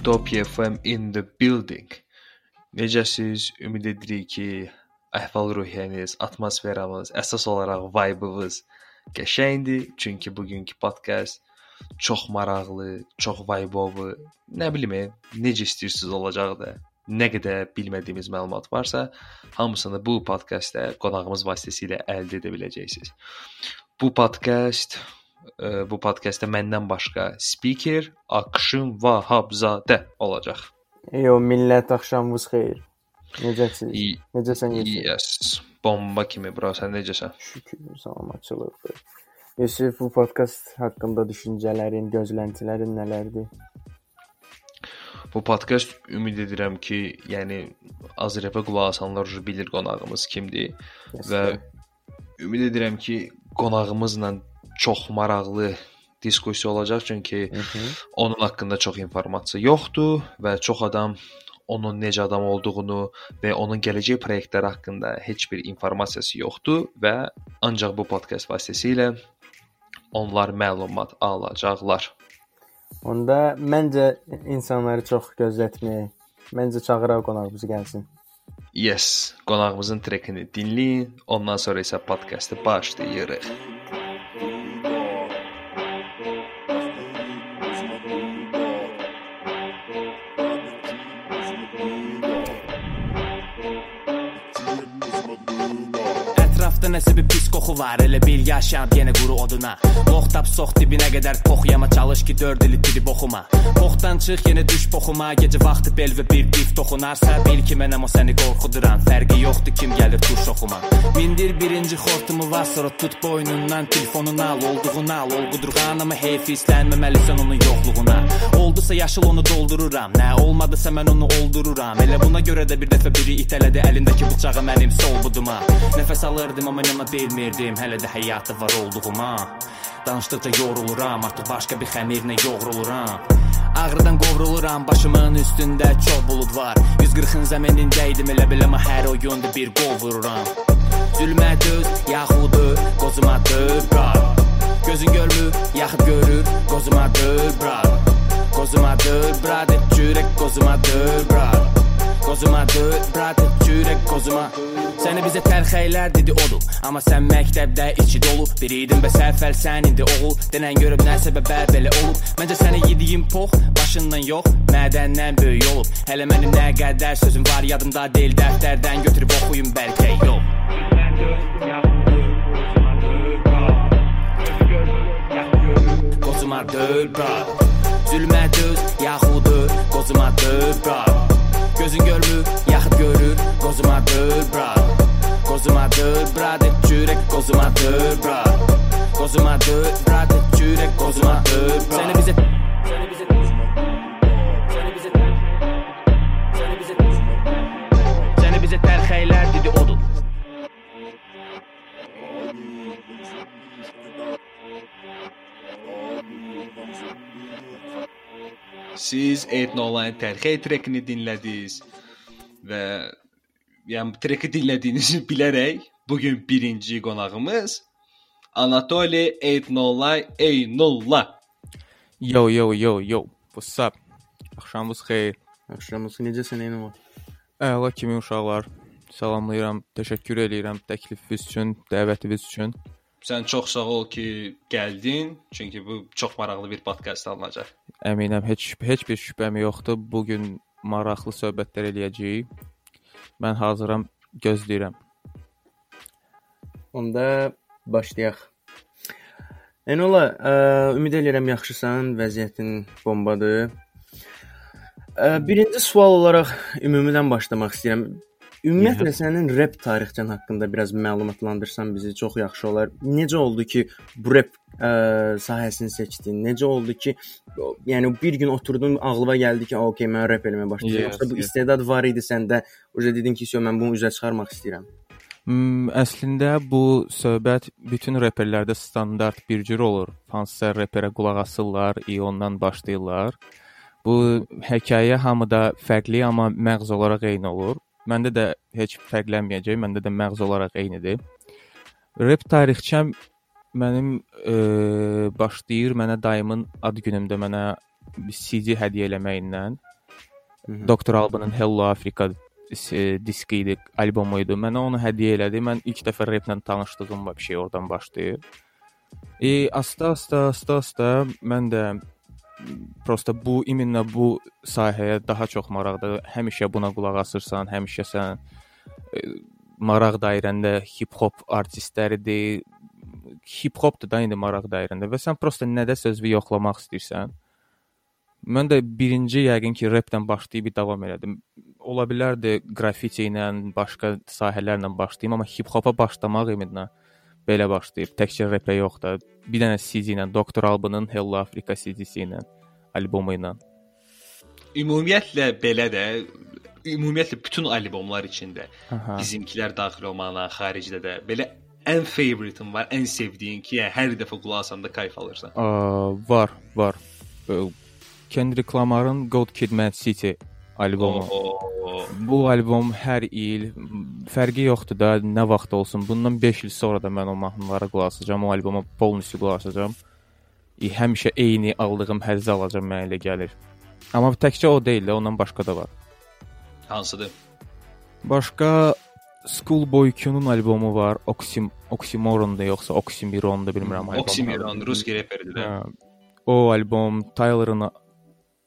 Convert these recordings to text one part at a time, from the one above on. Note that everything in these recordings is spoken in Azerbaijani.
Utopia FM in the building. Necəsiz? Ümid edirik ki, əhval-ruhiyyəniz, atmosferamız, əsas olaraq vibe-ınız qəşəngdir, çünki bugünkü podkast çox maraqlı, çox vibe-lı, nə bilim, necə istəyirsiniz olacaq da. Nə qədər bilmədiyimiz məlumat varsa, hamısını bu podkastda qonağımız vasitəsilə əldə edə biləcəksiniz. Bu podkast E, bu podkastda məndən başqa speaker Akşın Vahabzadə olacaq. Ey o millət axşamınız xeyir. Necəsiz? Necəsən? Yes. Bomba kimi bura sən necəsən? Şükür, salamatçılıqdır. Yusif, e, bu podkast haqqında düşüncələrin, gözləntilərin nələrdir? Bu podkast ümid edirəm ki, yəni Azrepə qulaq asanlar bilir qonağımız kimdir yes, və ümid edirəm ki, qonağımızla çox maraqlı diskussiya olacaq çünki onun haqqında çox informasiya yoxdur və çox adam onun necə adam olduğunu və onun gələcək layihələri haqqında heç bir informasiyası yoxdur və ancaq bu podkast vasitəsilə onlar məlumat alacaqlar. Onda məncə insanları çox gözlətməyək. Məncə çağıraq qonağımız gəlsin. Yes, qonağımızın trekini dinləyin, ondan sonra isə podkastı başlayırıq. Ətrafda nəsə bir pis qoxu var Elə bil yaşam yenə quru oduna. Lox tap sox dibinə qədər poxuyama Çalış ki 4 ili tilib oxuma Poxdan çıx yenə düş poxuma Gecə vaxtı bel və bir dif toxunarsa Bil ki mənəm o səni qorxuduran Fərqi yoxdur kim gəlir tuş oxuma. Mindir birinci xortumu var Sonra tut boynundan telefonunu al Olduğunu al ol qudurğanımı heyf İslənməməlisən onun yoxluğuna. Oldusa yaşıl onu doldururam Nə olmadısa mən onu oldururam. Elə buna görə də bir dəfə biri itələdi Əlindəki bıçağı mənim sol buduma Nəfəs alırdım amma inana bilmirdim Hələ də həyatı var olduğuma. Danışdıqca yoruluram Artıq başqa bir xəmirlə yoğruluram. Ağrıdan qovruluram Başımın üstündə çox bulud var. 140-ın zəminindəydim elə bil amma hər oyunda bir qol vururam. Zülmə döz, yaxudu, qozuma döv, brat Gözün görmür, yaxud görür, qozuma döv, brat Qozuma döv, brat, et çürək qozuma döv, brat Qozuma döv, brat, et çürək qozuma Səni bizə tərxəylər dedi odur Amma sən məktəbdə içi dolu. Bir idin bə səfəl sən indi oğul. Denən görüb nə səbəbə belə olub Məncə səni yediyim pox Başından yox, mədəndən böyük olub Hələ mənim nə qədər sözüm var yadımda deyil Dəftərdən götürüb oxuyum bəlkə yox Qozuma döl, brat Zülmə döz, yaxudur Qozuma döl, brat Gözün görmür, yaxud görür Qozuma döl, brat Qozuma döl, brat Et çürək qozuma döl, brat Qozuma döl, brat Et çürək qozuma döl, brat Səni bizə Səni bizə Səni bizə Səni bizə Səni bizə tərxəylər dedi odur Siz Etnoline tərxey trekini dinlədiniz və yəni bu treki dinlədiyinizi bilərək bu gün birinci qonağımız Anatoli Etnoline Eynulla. Yo yo yo yo. What's up? Axşamınız xeyir. Axşamınız necəsən Eynəmə? Əla kimi uşaqlar. Salamlayıram, təşəkkür eləyirəm təklifiniz üçün, dəvətiniz üçün. Sən çox sağ ol ki, gəldin, çünki bu çox maraqlı bir podkast alınacaq. Əminəm heç heç bir şübhəm yoxdur. Bu gün maraqlı söhbətlər eləyəcəyik. Mən hazıram, gözləyirəm. Onda başlayaq. Enola, ə, ümid edirəm yaxşısan, vəziyyətin bombadır. Ə, birinci sual olaraq ümumidən başlamaq istəyirəm. Ümumiyyətlə sənin rep tarixçən haqqında biraz məlumatlandırsan bizi çox yaxşı olar. Necə oldu ki, bu rep ə, sahəsini seçdin? Necə oldu ki, yəni bir gün oturdun, ağlıma gəldi ki, "Okay, mən rep eləməyə başlayacağam." Yes, Yoxsa bu yes. istedad var idi səndə? Uca dedin ki, "Yo, mən bunu üzə çıxarmaq istəyirəm." Hmm, əslində bu söhbət bütün reperlərdə standart bir cür olur. Hansısa reperə qulaq asırlar, i ondan başlayırlar. Bu hekayə hamıda fərqli, amma məğz olaraq eyni olur. Məndə də heç fərqlənməyəcək, məndə də məğz olaraq eynidir. Rep tarixçəm mənim e, başlayır mənə dayımın ad günümdə mənə CD hədiyyə eləməyindən. Doktor Albanın Hello Africa e, diski idi, albomu idi. Mənə onu hədiyyə elədi. Mən ilk dəfə replə tanışdığım bir şey oradan başlayır. E, asta asta asta asta mən də prosta bu iminlə bu sahəyə daha çox maraqdır. Həmişə buna qulaq asırsan, həmişə sən e, maraq dairəndə hip-hop artistləridir. Hip-hopdur da indi maraq dairəndə və sən prosta nədə sözü yoxlamaq istəyirsən. Mən də birinci yəqin ki, repdən başlayıb davam elədim. Ola bilərdi qrafiti ilə, başqa sahələrlə başlayım, amma hip-hopa başlamaq iminlə belə başlayıb. Təkcə repə yox da, bir dənə CD ilə, Doktor Albanın Hello Africa CD-si ilə, albomu ilə. Ümumiyyətlə belə də ümumiyyətlə bütün albomlar içində Aha. bizimkilər daxil olmaqla xaricdə də belə ən favorite'in var, ən sevdiyin ki, yəni hər dəfə qulaq asanda kayf alırsan. Aa, var, var. Kendrick Lamar'ın Gold Kid Mad City albomu. Oo. Bu albom hər il fərqi yoxdur da, nə vaxt olsun. Bundan 5 il sonra da mən o mahnılara qulaq asacağam, o alboma polnusu qulaq asacağam. E, həmişə eyni aldığım həzzi alacağam mənə elə gəlir. Amma təkcə o deyil də, ondan başqa da var. Hansıdır? Başqa Schoolboy Q-nun albomu var. Oxym Oxymoron-da yoxsa Oxymiron-da bilmirəm. Oxymiron, rus reperidir də. Hə. O albom Tyler'ın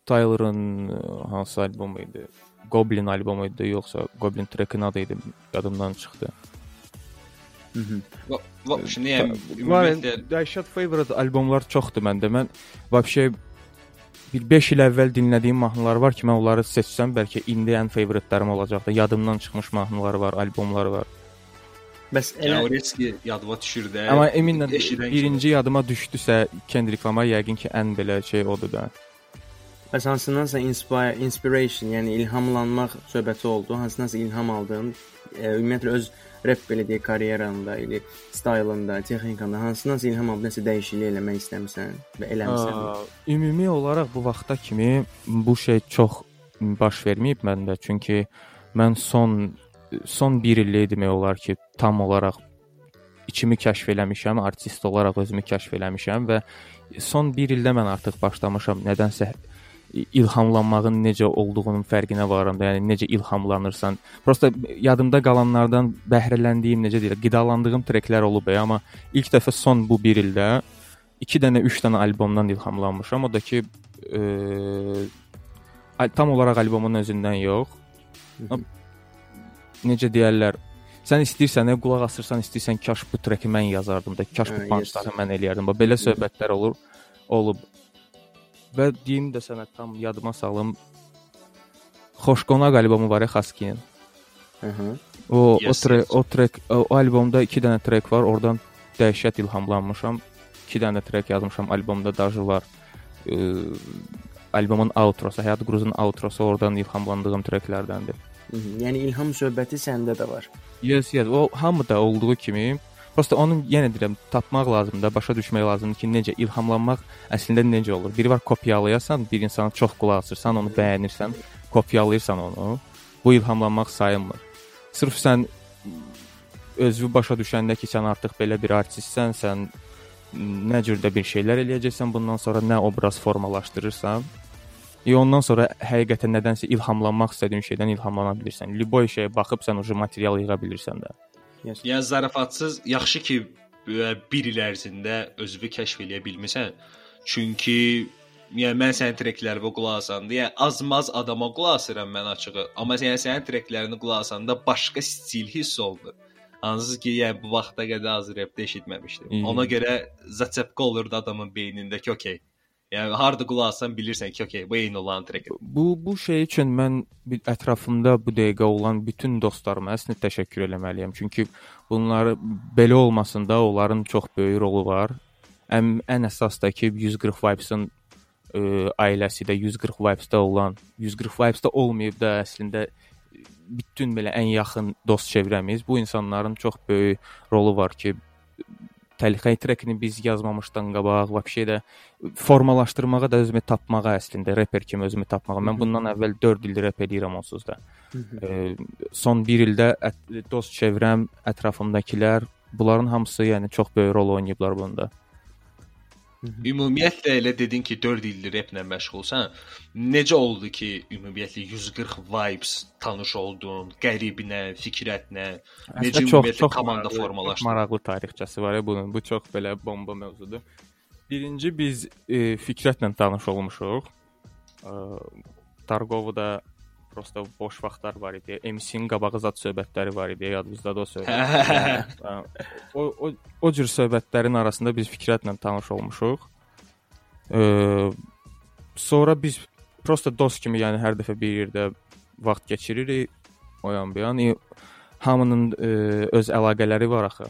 Tyler'ın ə, hansı albomu idi? Goblin albomu idi yoxsa Goblin track-ın adı idi? Yadımdan çıxdı. Va, va, şimdi yəni ümumiyyətlə dəhşət favorite albomlar çoxdur məndə. Mən vəbşə bir 5 il əvvəl dinlədiyim mahnılar var ki, mən onları seçsəm bəlkə indi ən favoritlərim olacaq da. Yadımdan çıxmış mahnılar var, albomlar var. Bəs elə o riski yadıma düşür də. Amma eşidən kimi. birinci yadıma düşdüsə Kendrick Lamar yəqin ki, ən belə şey odur da. Bəs hansındansa inspire, inspiration, yəni ilhamlanmaq söhbəti oldu. Hansındansa ilham aldın. E, ümumiyyətlə öz rap belə deyək karyeranda, elə stylında, texnikanda hansındansa ilham aldın, nəsə dəyişiklik eləmək istəmisən və eləmisən. Ümumi olaraq bu vaxta kimi bu şey çox baş verməyib məndə. Çünki mən son son 1 illik demək olar ki, tam olaraq içimi kəşf eləmişəm, artist olaraq özümü kəşf eləmişəm və son 1 ildə mən artıq başlamışam nədənsə ilhamlanmağın necə olduğunun fərqinə varım da, yəni necə ilhamlanırsan. Prosta yadımda qalanlardan bəhrələndiyim, necə deyirlər, qidalandığım treklər olub, ya, amma ilk dəfə son bu 1 ildə 2 dənə, 3 dənə albomdan ilhamlanmışam. O da ki, e, al- tam olaraq albomun özündən yox. Necə deyirlər, sən istəyirsən, ə, qulaq asırsan, istəyirsən kaş bu treki mən yazardım da, kaş Hə, bu yes. punchları mən eləyərdim. Bax belə söhbətlər olur, olub. Və deyim də sənə tam yadıma salım. Xoşqonaq albomu var ya Xaskinin. Hı -hı. O Yes, o trek yes. o trek o, o albomda 2 dənə trek var. Oradan dəhşət ilhamlanmışam. 2 dənə trek yazmışam. Albomda dajı var. Ee, albomun outrosu, Həyat Quruzun outrosu oradan ilhamlandığım treklərdəndir. Hı -hı. Yəni ilham söhbəti səndə də var. Yes, yes. O hamıda olduğu kimi Prosta onun yenə deyirəm, tapmaq lazımdır, başa düşmək lazımdır ki, necə ilhamlanmaq əslində necə olur. Biri var kopyalayasan, bir insana çox qulaq asırsan, onu bəyənirsən, kopyalayırsan onu. Bu ilhamlanmaq sayılmır. Sırf sən özünü başa düşəndə ki, sən artıq belə bir artistsən, sən nə cürdə bir şeylər eləyəcəksən, bundan sonra nə obraz formalaşdırırsan, E ondan sonra həqiqətən nədənsə ilhamlanmaq istədiyin şeydən ilhamlana bilirsən. Liboy şeyə baxıb sən o material yığa bilirsən də. Yəni zarafatsız yaxşı ki, e, bir il ərzində özünü kəşf eləyə bilmisən. Çünki yəni mən sənin treklərinə qulaq asanda, yəni az-maz adama qulaq asıram mən açığı, amma yəni sənin treklərini qulaq asanda başqa stil hiss oldu. Hansız ki, yəni bu vaxta qədər az repdə eşitməmişdim. Hmm. Ona görə zaçepka olurdu adamın beynindəki, okey. Yəni harda qulaq asan bilirsən ki, okey, bu eyni olan trek. Bu bu şey üçün mən ətrafımda bu dəqiqə olan bütün dostlarıma əslində təşəkkür eləməliyəm. Çünki bunlar belə olmasında onların çox böyük rolu var. Ən ən əsas da ki 140 Vibes-in ə, ailəsi də 140 Vibes-də olan, 140 Vibes-də olmayıb da əslində bütün belə ən yaxın dost çevrəmiz bu insanların çox böyük rolu var ki Təlxəy trekini biz yazmamışdan qabaq, vəbşə də formalaşdırmağa da özümü tapmağa əslində reper kimi özümü tapmağa. Mən bundan əvvəl 4 ildir rep edirəm onsuz da. E, son 1 ildə ət, dost çevrəm, ətrafımdakılar, bunların hamısı yəni çox böyük rol oynayıblar bunda. Ümumiyyətlə elə dedin ki, 4 ildir replə məşğulsan. Necə oldu ki, ümumiyyətlə 140 vibes tanış oldun, qəribinə, fikrətlə, necə Əslində ümumiyyətlə komanda maraqlı- formalaşdı? Çox maraqlı tarixçəsi var ya bunun. Bu çox belə bomba mövzudur. Birinci biz e, Fikrətlə tanış olmuşuq. E, Targovoda prosta boş vaxtlar var idi. MC-nin qabağı zad söhbətləri var idi, yadınızdadır o söhbət. Ha, o o o cür söhbətlərin arasında biz Fikrətlə tanış olmuşuq. E, sonra biz prosta dost kimi, yəni hər dəfə bir yerdə vaxt keçiririk. O yan bu yan. E, hamının e, öz əlaqələri var axı.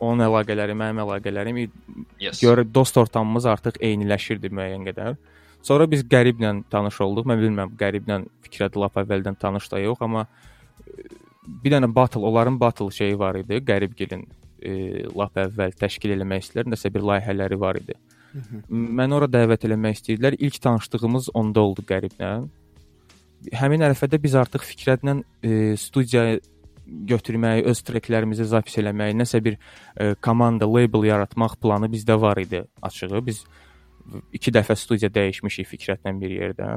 Onun əlaqələri, mənim əlaqələrim Yes. görə dost ortamımız artıq eyniləşirdi müəyyən qədər. Sonra biz Qəriblə tanış olduq. Mən bilmirəm, Qəriblə Fikrət lap əvvəldən tanış da yox, amma e, bir dənə battle, onların battle şeyi var idi. Qəribgilin e, lap əvvəl təşkil eləmək istədilər, nəsə bir layihələri var idi. Məni ora dəvət eləmək istəyirdilər. İlk tanışdığımız onda oldu Qəriblə. Həmin ərəfədə biz artıq Fikrətlə e, studiyaya götürmək, öz treklərimizi zapis eləmək, nəsə bir e, komanda, label yaratmaq planı bizdə var idi açığı. Biz 2 dəfə studiya dəyişmişik Fikrətlə bir yerdə.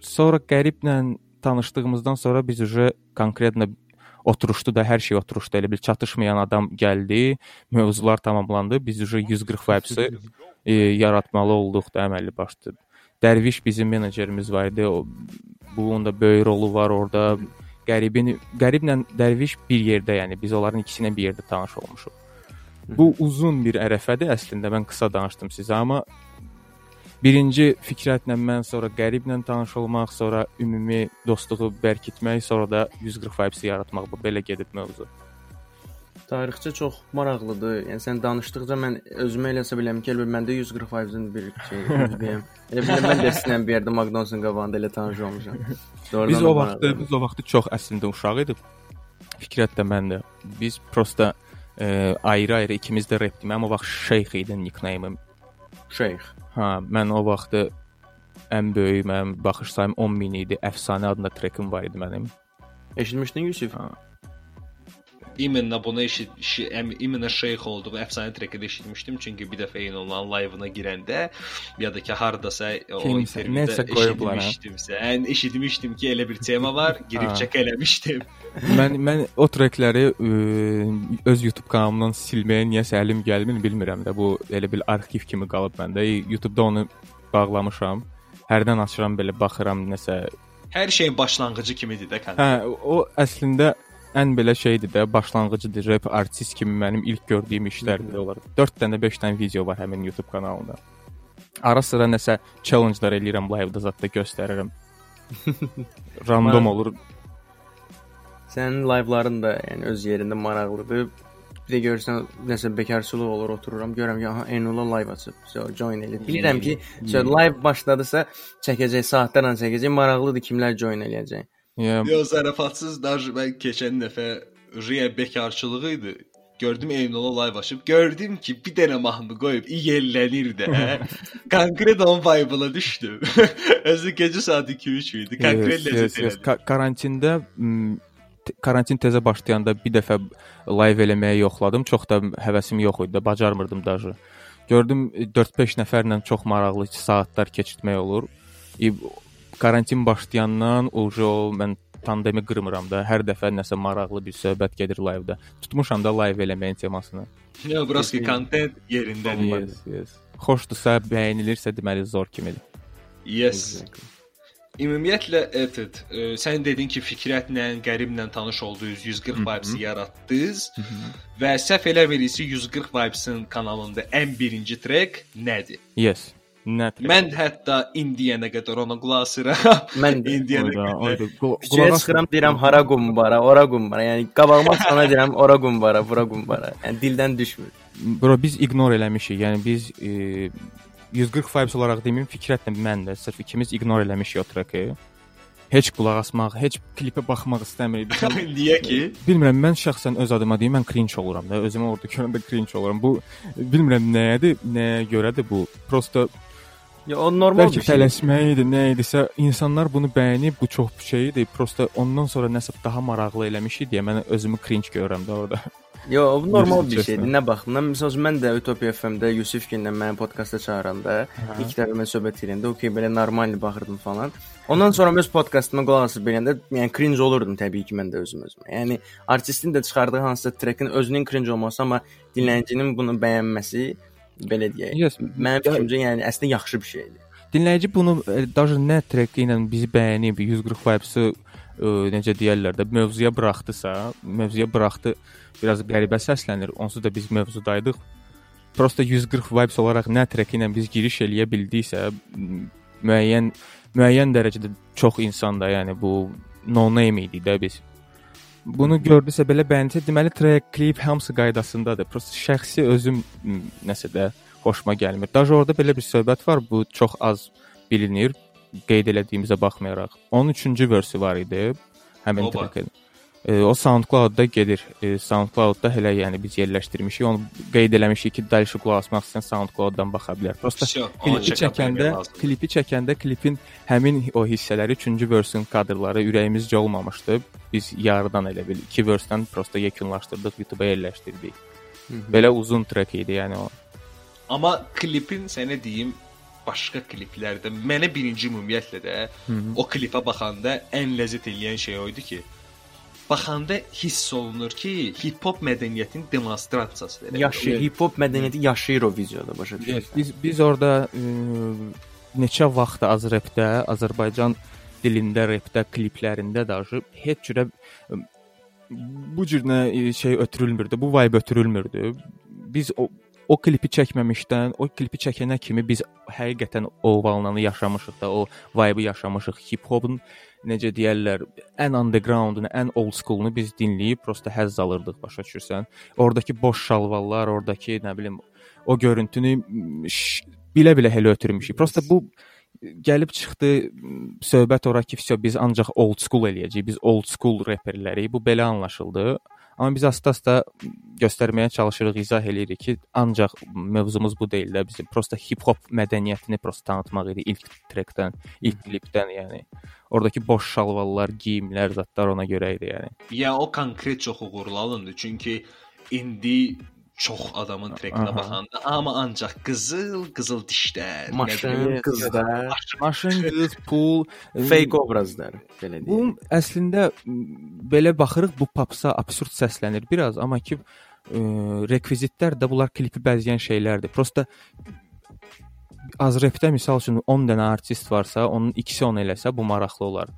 Sonra Qəriblə tanışdığımızdan sonra biz uje konkretno oturuşdu da hər şey oturuşdu. Elə bil çatışmayan adam gəldi, mövzular tamamlandı. Biz uje 140 vibes-i e, yaratmalı olduq da əməlli başlı. Dərviş bizim menecerimiz var idi. O bunun da böyük rolu var orada. Qəribin Qəriblə Dərviş bir yerdə, yəni biz onların ikisi ilə bir yerdə tanış olmuşuq. Bu uzun bir ərəfədir əslində. Mən qısa danışdım sizə, amma birinci Fikrətlə mən, sonra Qəriblə tanış olmaq, sonra ümumi dostluğu bərkitmək, sonra da 140 vibes yaratmaq bu belə gedib mövzu. Tarixçə çox maraqlıdır. Yəni sən danışdıqca mən özümə elə hesab edirəm ki, elə bil məndə 145-in bir şey üzvüyəm. Elə bil mən də sinəm bir yerdə McDonald's-ın qabağında elə tanış olmuşam. Doğrudan Biz o vaxtı biz o vaxtı çox əslində uşaq idik. Fikrət də mən də. Biz prosta e, ayrı-ayrı ikimiz də rep. Mənim o vaxt Şeyx idi nickname-im. Şeyx. Ha, mən o vaxtı ən böyük mənim baxış sayım 10 min idi. Əfsanə adında trekim var idi mənim. Eşitmişdin Yusif? Ha. İmенно bunu eşit, şi, em, İmенно şeyx olduğu əfsanə treki də eşitmişdim. Çünki bir dəfə eyni olan live-ına girəndə ya da ki hardasa o Kimsə, intervyuda nəsə qoyublar, hə? eşitmişdimsə, ən eşitmişdim ki, elə bir tema var, girib Ha. çək eləmişdim. mən mən o trekləri ə, öz YouTube kanalımdan silməyə niyəsə əlim gəlmir, bilmirəm də. Bu elə bil arxiv kimi qalıb məndə. YouTube-da onu bağlamışam. Hərdən açıram belə baxıram nəsə. Hər şeyin başlanğıcı kimidir də kanka. Hə, o əslində ən belə şeydir də, başlanğıcıdır. Rap artist kimi mənim ilk gördüyüm işlərdir onlar. 4 dənə, 5 dənə video var həmin YouTube kanalında. Ara sıra nəsə challenge-lar eləyirəm live-da zətdə göstərirəm. Random olur. Sənin live-ların da yəni öz yerində maraqlıdır. Bir də görsən nəsə bekarçılıq olur, otururam, görürəm ki, aha Enula live açıb. So join eləyir. Bilirəm ki, so live başladısa çəkəcək, saatlarla çəkəcək, maraqlıdır kimlər join eləyəcək. Yəni Yox, zarafatsız daha mən keçən dəfə Riya bekarçılığı idi. Gördüm Eynola live açıb. Gördüm ki, bir dənə mahnı qoyub yellənir də. Hə? Konkret on vibe-ına düşdü. Özü gecə saat 2-3 idi. Konkret yes, ləzzət yes, yes. Ka karantində mm, karantin tezə başlayanda bir dəfə live eləməyi yoxladım. Çox da həvəsim yox idi, bacarmırdım daha. Gördüm 4-5 nəfərlə çox maraqlı 2 saatlar keçirmək olur. Karantin başlayandan ucu o mən tandemi qırmıram da. Hər dəfə nəsə maraqlı bir söhbət gedir live-da. Tutmuşam da live eləməyin temasını. Yo, burası content yerindədir. Yes, yes. xoşdursa, bəyənilirsə, deməli zor kimidir. Yes. Ümumiyyətlə evet, e, sən dedin ki, Fikrətlə, Qəriblə tanış oldunuz, 140 vibes yaratdınız və səhv eləmirsə 140 vibes-in kanalında ən birinci trek nədir? Yes. Mən hətta indiyənə qədər ona qulaq asıram. Mən də indiyənə qədər. qulaq as- çıxıram deyirəm hara qumbara, ora qumbara. Yəni qabağıma sana deyirəm ora qumbara, bura qumbara. Yəni dildən düşmür. Bro biz ignor eləmişik. Yəni biz e, 140 vibes olaraq deməyim, Fikrətlə mən də sırf ikimiz ignor eləmişik o treki. Heç qulaq asmaq, heç klipə baxmaq istəmirik. Niyə ki? Bilmirəm, mən şəxsən öz adıma deyim, mən cringe oluram da. Özümü orada görəndə cringe oluram. Bu bilmirəm nədir, nəyə görədir bu. Prosta Ya o normal bəlkə bir şey. tələsmək idi, nə idisə, insanlar bunu bəyənib, bu çox bir şey idi. Prosta ondan sonra nəsə daha maraqlı eləmişik deyə mən özümü cringe görürəm də orada. Yo, bu normal bir şeydir. Nə baxımdan? Məsələn, mən də Utopia FM-də Yusifginlə məni podkasta çağıranda, ilk dəfə mən söhbət edəndə, okey, belə normal baxırdım falan. Ondan sonra öz podkastıma qulaq asıb biləndə, yəni cringe olurdum təbii ki, mən də özüm özümə. Yəni artistin də çıxardığı hansısa trekin özünün cringe olması, amma dinləyicinin bunu bəyənməsi belə deyək. Yes. Mənim fikrimcə yəni əslində yaxşı bir şeydir. Dinləyici bunu e, daha nə treki ilə bizi bəyənib 140 vibes-i e, necə deyirlər də mövzuya buraxdısa, mövzuya buraxdı, biraz qəribə səslənir. Onsuz da biz mövzudaydıq. Prosta 140 vibes olaraq nə treki ilə biz giriş eləyə bildiksə, müəyyən müəyyən dərəcədə çox insanda, yəni bu no name idi də biz bunu gördüsə belə bəyənsə, deməli track klip hamısı qaydasındadır. Prosta şəxsi özüm nəsə də xoşuma gəlmir. Daha orada belə bir söhbət var, bu çox az bilinir qeyd elədiyimizə baxmayaraq. Onun 3-cü versi var idi. Həmin track-in. E, o SoundCloud-da gedir. E, SoundCloud-da hələ yəni biz yerləşdirmişik. Onu qeyd eləmişik ki, dərsi qulaq asmaq istəyən SoundCloud-dan baxa bilər. Prosta klipi çəkəndə, klipi çəkəndə klipin həmin o hissələri 3-cü versin kadrları ürəyimizcə olmamışdı. Biz yarıdan elə bil 2 versdən prosta yekunlaşdırdıq, YouTube-a yerləşdirdik. Hı -hı. Belə uzun trek idi, yəni o. Amma klipin sənə deyim başqa kliplərdə mənə birinci ümumiyyətlə də Hı -hı. o klipə baxanda ən ləzzət eləyən şey o idi ki, baxanda hiss olunur ki, hip-hop mədəniyyətinin demonstrasiyasıdır. Yaşayır, hip-hop mədəniyyəti yaşayır o videoda başa Yes, düşürsən. biz biz orada ə, neçə vaxt Azrepdə, Azərbaycan dilində repdə, kliplərində daşı heç cürə ə, bu cür nə ə, şey ötürülmürdü, bu vibe ötürülmürdü. Biz o o klipi çəkməmişdən, o klipi çəkənə kimi biz həqiqətən o vallanı yaşamışıq da, o vibe-ı yaşamışıq. Hip-hopun necə deyirlər, ən underground-unu, ən old school-unu biz dinləyib prosta həzz alırdıq, başa düşürsən? Oradakı boş şalvarlar, oradakı nə bilim o görüntünü bilə-bilə hələ ötürmüşük. Prosta bu gəlib çıxdı söhbət ora ki, vəsə biz ancaq old school eləyəcəyik. Biz old school reperlərik. Bu belə anlaşıldı. Amma biz asta-asta göstərməyə çalışırıq, izah eləyirik ki, ancaq mövzumuz bu deyil də, bizim prosta hip-hop mədəniyyətini prosta tanıtmaq idi ilk trekdən, ilk klipdən, yəni. Oradakı boş şalvarlar, geyimlər, zətlər ona görə idi, yəni. Ya o konkret çox uğurlu alındı. Çünki indi çox adamın trekinə baxanda amma ancaq qızıl, qızıl dişlər, Maşın, qızlar, Maşın, qız, pul, fake obrazlar belə Bu deyim. əslində m, belə baxırıq bu popsa absurd səslənir biraz, amma ki ə, rekvizitlər də bunlar klipi bəzəyən şeylərdir. Prosta Azrepdə misal üçün 10 dənə artist varsa, onun ikisi onu eləsə bu maraqlı olar.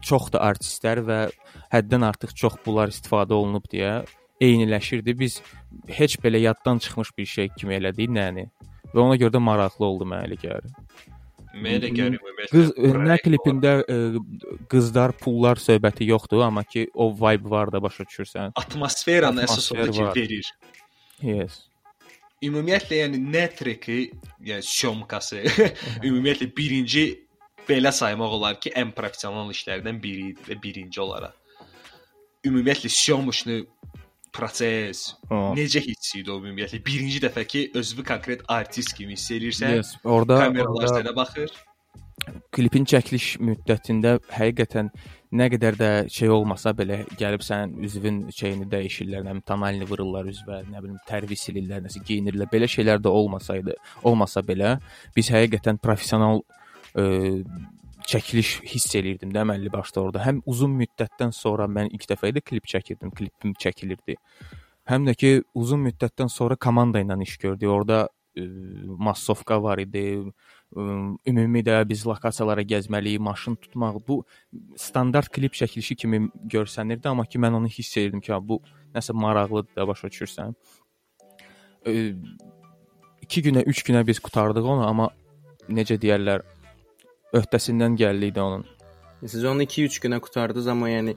Çox da artistlər və həddən artıq çox bunlar istifadə olunub deyə eyniləşirdi. Biz heç belə yaddan çıxmış bir şey kimi elədik, nəni? Və ona görə də maraqlı oldu mənə elə gəlir. Mənə də gəlir ümumiyyətlə. Qız e, nə klipində e, qızlar, pullar söhbəti yoxdur, amma ki o vibe var da başa düşürsən. atmosferanı əsas odur ki, verir. Yes. Ümumiyyətlə yəni nə treki, yəni syomkası, ümumiyyətlə birinci belə saymaq olar ki, ən professional işlərdən biri idi və birinci olaraq. Ümumiyyətlə işini proses O. necə hiss idi o ümumiyyətlə birinci dəfə ki, özünü konkret artist kimi hiss edirsən. Yes. Orada, Kameralar orada sənə baxır. klipin çəkiliş müddətində həqiqətən nə qədər də şey olmasa belə gəlib sənin üzvün şeyini dəyişirlər, nə bilim tonalini vururlar üzvə, nə bilim tərvi silirlər, nəsə geyinirlər. Belə şeylər də olmasaydı, olmasa belə biz həqiqətən professional ə, çəkiliş hiss elirdim də əməlli başda orada. Həm uzun müddətdən sonra mən ilk dəfə idi klip çəkirdim, klipim çəkilirdi. Həm də ki uzun müddətdən sonra komanda ilə iş gördük. Orada ə, massovka var idi. Ümumi də biz lokasiyalara gəzməli, maşın tutmaq bu standart klip çəkilişi kimi görsənirdi, amma ki mən onu hiss edirdim ki, bu nəsə maraqlıdır da başa düşürsən. Ə, 2 günə, 3 günə biz qutardıq onu, amma necə deyirlər, öhdəsindən gəldi də onun. Siz onu 2-3 günə qutardınız, amma yəni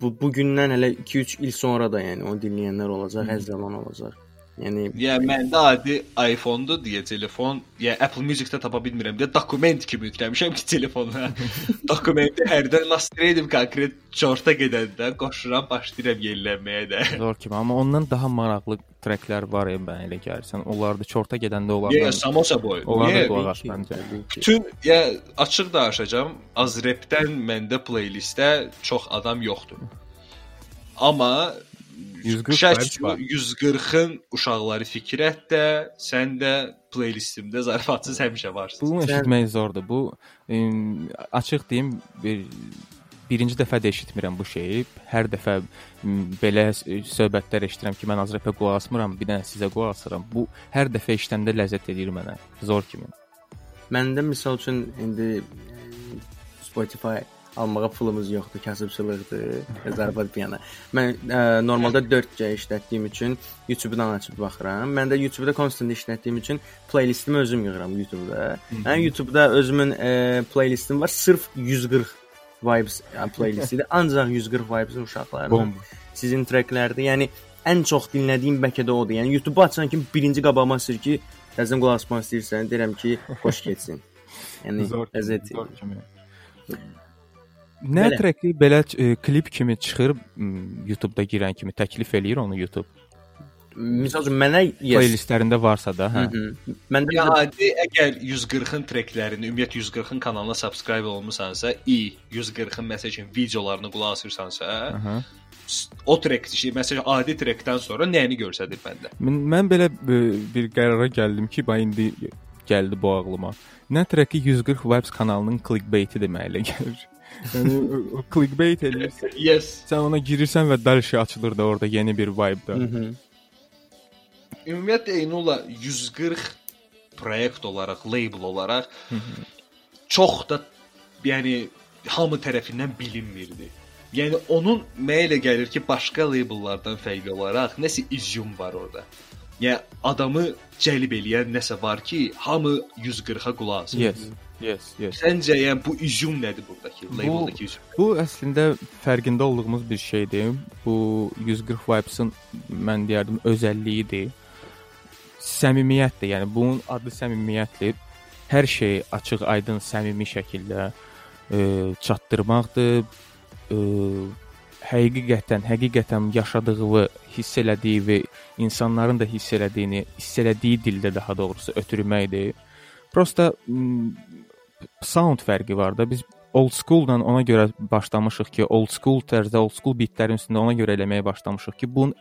bu bu gündən hələ 2-3 il sonra da yəni onu dinləyənlər olacaq, hər zaman olacaq. Yəni Ya məndə adi iPhone-dur deyə telefon, ya Apple Music-də tapa bilmirəm deyə dokument kimi yükləmişəm ki, telefona. Dokumenti hərdən nastirəydim konkret çorta gedəndə qoşuram, başlayıram yellənməyə də. Zor kimi, amma ondan daha maraqlı treklər var ya mən elə gəlirsən. Onlar da çorta gedəndə Ya onlardan samosa boy. onlar da Ya, qulaq məncə. Bütün ya açıq danışacağam, az repdən məndə playlistdə çox adam yoxdur. Amma 140 şək vibes var. 140-ın uşaqları fikrətdə, sən də playlistimdə zarafatsız həmişə varsan. Bunu eşitmək zordur. Bu ə, açıq deyim bir birinci dəfə də eşitmirəm bu şeyi. Hər dəfə belə söhbətlər eşidirəm ki, mən az rapə qulaq asmıram, bir dənə sizə qulaq asıram. Bu hər dəfə eşidəndə ləzzət edir mənə. Zor kimi. məndə misal üçün indi Spotify almağa pulumuz yoxdur, kasıbçılıqdır, zarafat bir yana. Mən ə, normalda 4G işlətdiyim üçün YouTube-dan açıb baxıram. Mən də YouTube-da constant işlətdiyim üçün playlistimi özüm yığıram YouTube-da. Mən YouTube-da özümün ə, playlistim var, sırf 140 vibes yəni, playlistidir. Ancaq 140 vibesin uşaqlarının sizin treklərdir. Yəni ən çox dinlədiyim bəlkə də odur. Yəni YouTube-u açan kimi birinci qabağıma sür ki, təzən qulaq asmaq istəyirsən, deyirəm ki, xoş getsin. Yəni Zor Nə Belə. treki belə ə, klip kimi çıxır YouTube-da girən kimi təklif eləyir onu YouTube. Misal üçün mənə yes. Playlistlərində varsa da, hə. Məndə Ya adi əgər 140-ın treklərini, ümumiyyətlə 140-ın kanalına subscribe olmusansa, i 140-ın məsəl üçün videolarını qulaq asırsansa, Aha. o trek, şey, məsəl üçün adi trekdən sonra nəyini göstərir məndə? Mən, mən belə ə, bir qərara gəldim ki, bax indi gəldi bu ağlıma. Nə treki 140 Vibes kanalının clickbait deməyə gəlir. Yəni o, clickbait eləyirsən. Yes. Sən ona girirsən və dəlşə açılır da orada yeni bir vibe-da. Ümumiyyətlə eyni ola 140 proyekt olaraq, label olaraq çox da yəni hamı tərəfindən bilinmirdi. Yəni onun mənə elə gəlir ki, başqa labellardan fərqli olaraq nəsə izyum var orada. Yəni adamı cəlb eləyən nəsə var ki, hamı 140-a qulaq asır. Yes. Yes, yes. Səncə yəni bu izyum nədir burdakı labeldəki izyum? Bu əslində fərqində olduğumuz bir şeydir. Bu 140 Vibes-ın mən deyərdim özəlliyidir. Səmimiyyətdir. Yəni bunun adı səmimiyyətdir. Hər şeyi açıq, aydın, səmimi şəkildə e, çatdırmaqdır. E, həqiqətən, həqiqətən yaşadığı, hiss elədiyi və insanların da hiss elədiyini, hiss elədiyi dildə daha doğrusu ötürməkdir. Prosta sound fərqi var da. Biz old school-dan ona görə başlamışıq ki, old school tərzdə, old school beatlərin üstündə ona görə eləməyə başlamışıq ki, bunun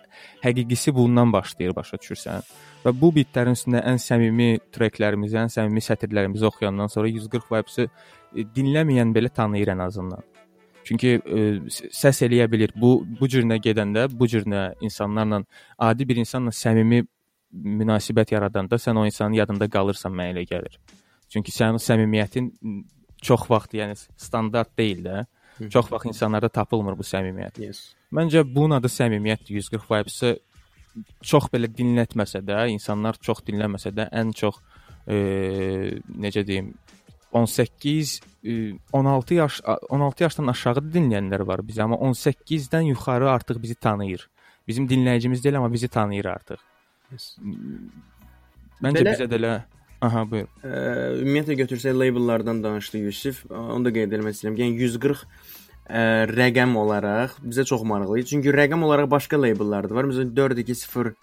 həqiqisi bundan başlayır, başa düşürsən? Və bu beatlərin üstündə ən səmimi treklərimizi, ən səmimi sətirlərimizi oxuyandan sonra 140 vibes-i e, dinləməyən belə tanıyır ən azından. Çünki e, s- səs eləyə bilir. Bu bu cürünə gedəndə, bu cürünə insanlarla adi bir insanla səmimi münasibət yaradanda sən o insanın yadında qalırsan mənə elə gəlir. Çünki sənin səmimiyyətin çox vaxt, yəni standart deyil də. Çox vaxt insanlarda tapılmır bu səmimiyyət. Yes. Məncə bunun adı səmimiyyətdir. 140 vibes-i çox belə dinlətməsə də, insanlar çox dinləməsə də ən çox e, necə deyim 18 e, 16 yaş 16 yaşdan aşağı dinləyənlər var bizə, amma 18-dən yuxarı artıq bizi tanıyır. Bizim dinləyicimiz deyil, amma bizi tanıyır artıq. Məncə Belə- bizə də elə Aha, buyur. Ə, ümumiyyətlə götürsək labellardan danışdı Yusif. Onu da qeyd etmək istəyirəm. Yəni 140 ə, rəqəm olaraq bizə çox maraqlıdır. Çünki rəqəm olaraq başqa labellar da var. Məsələn 420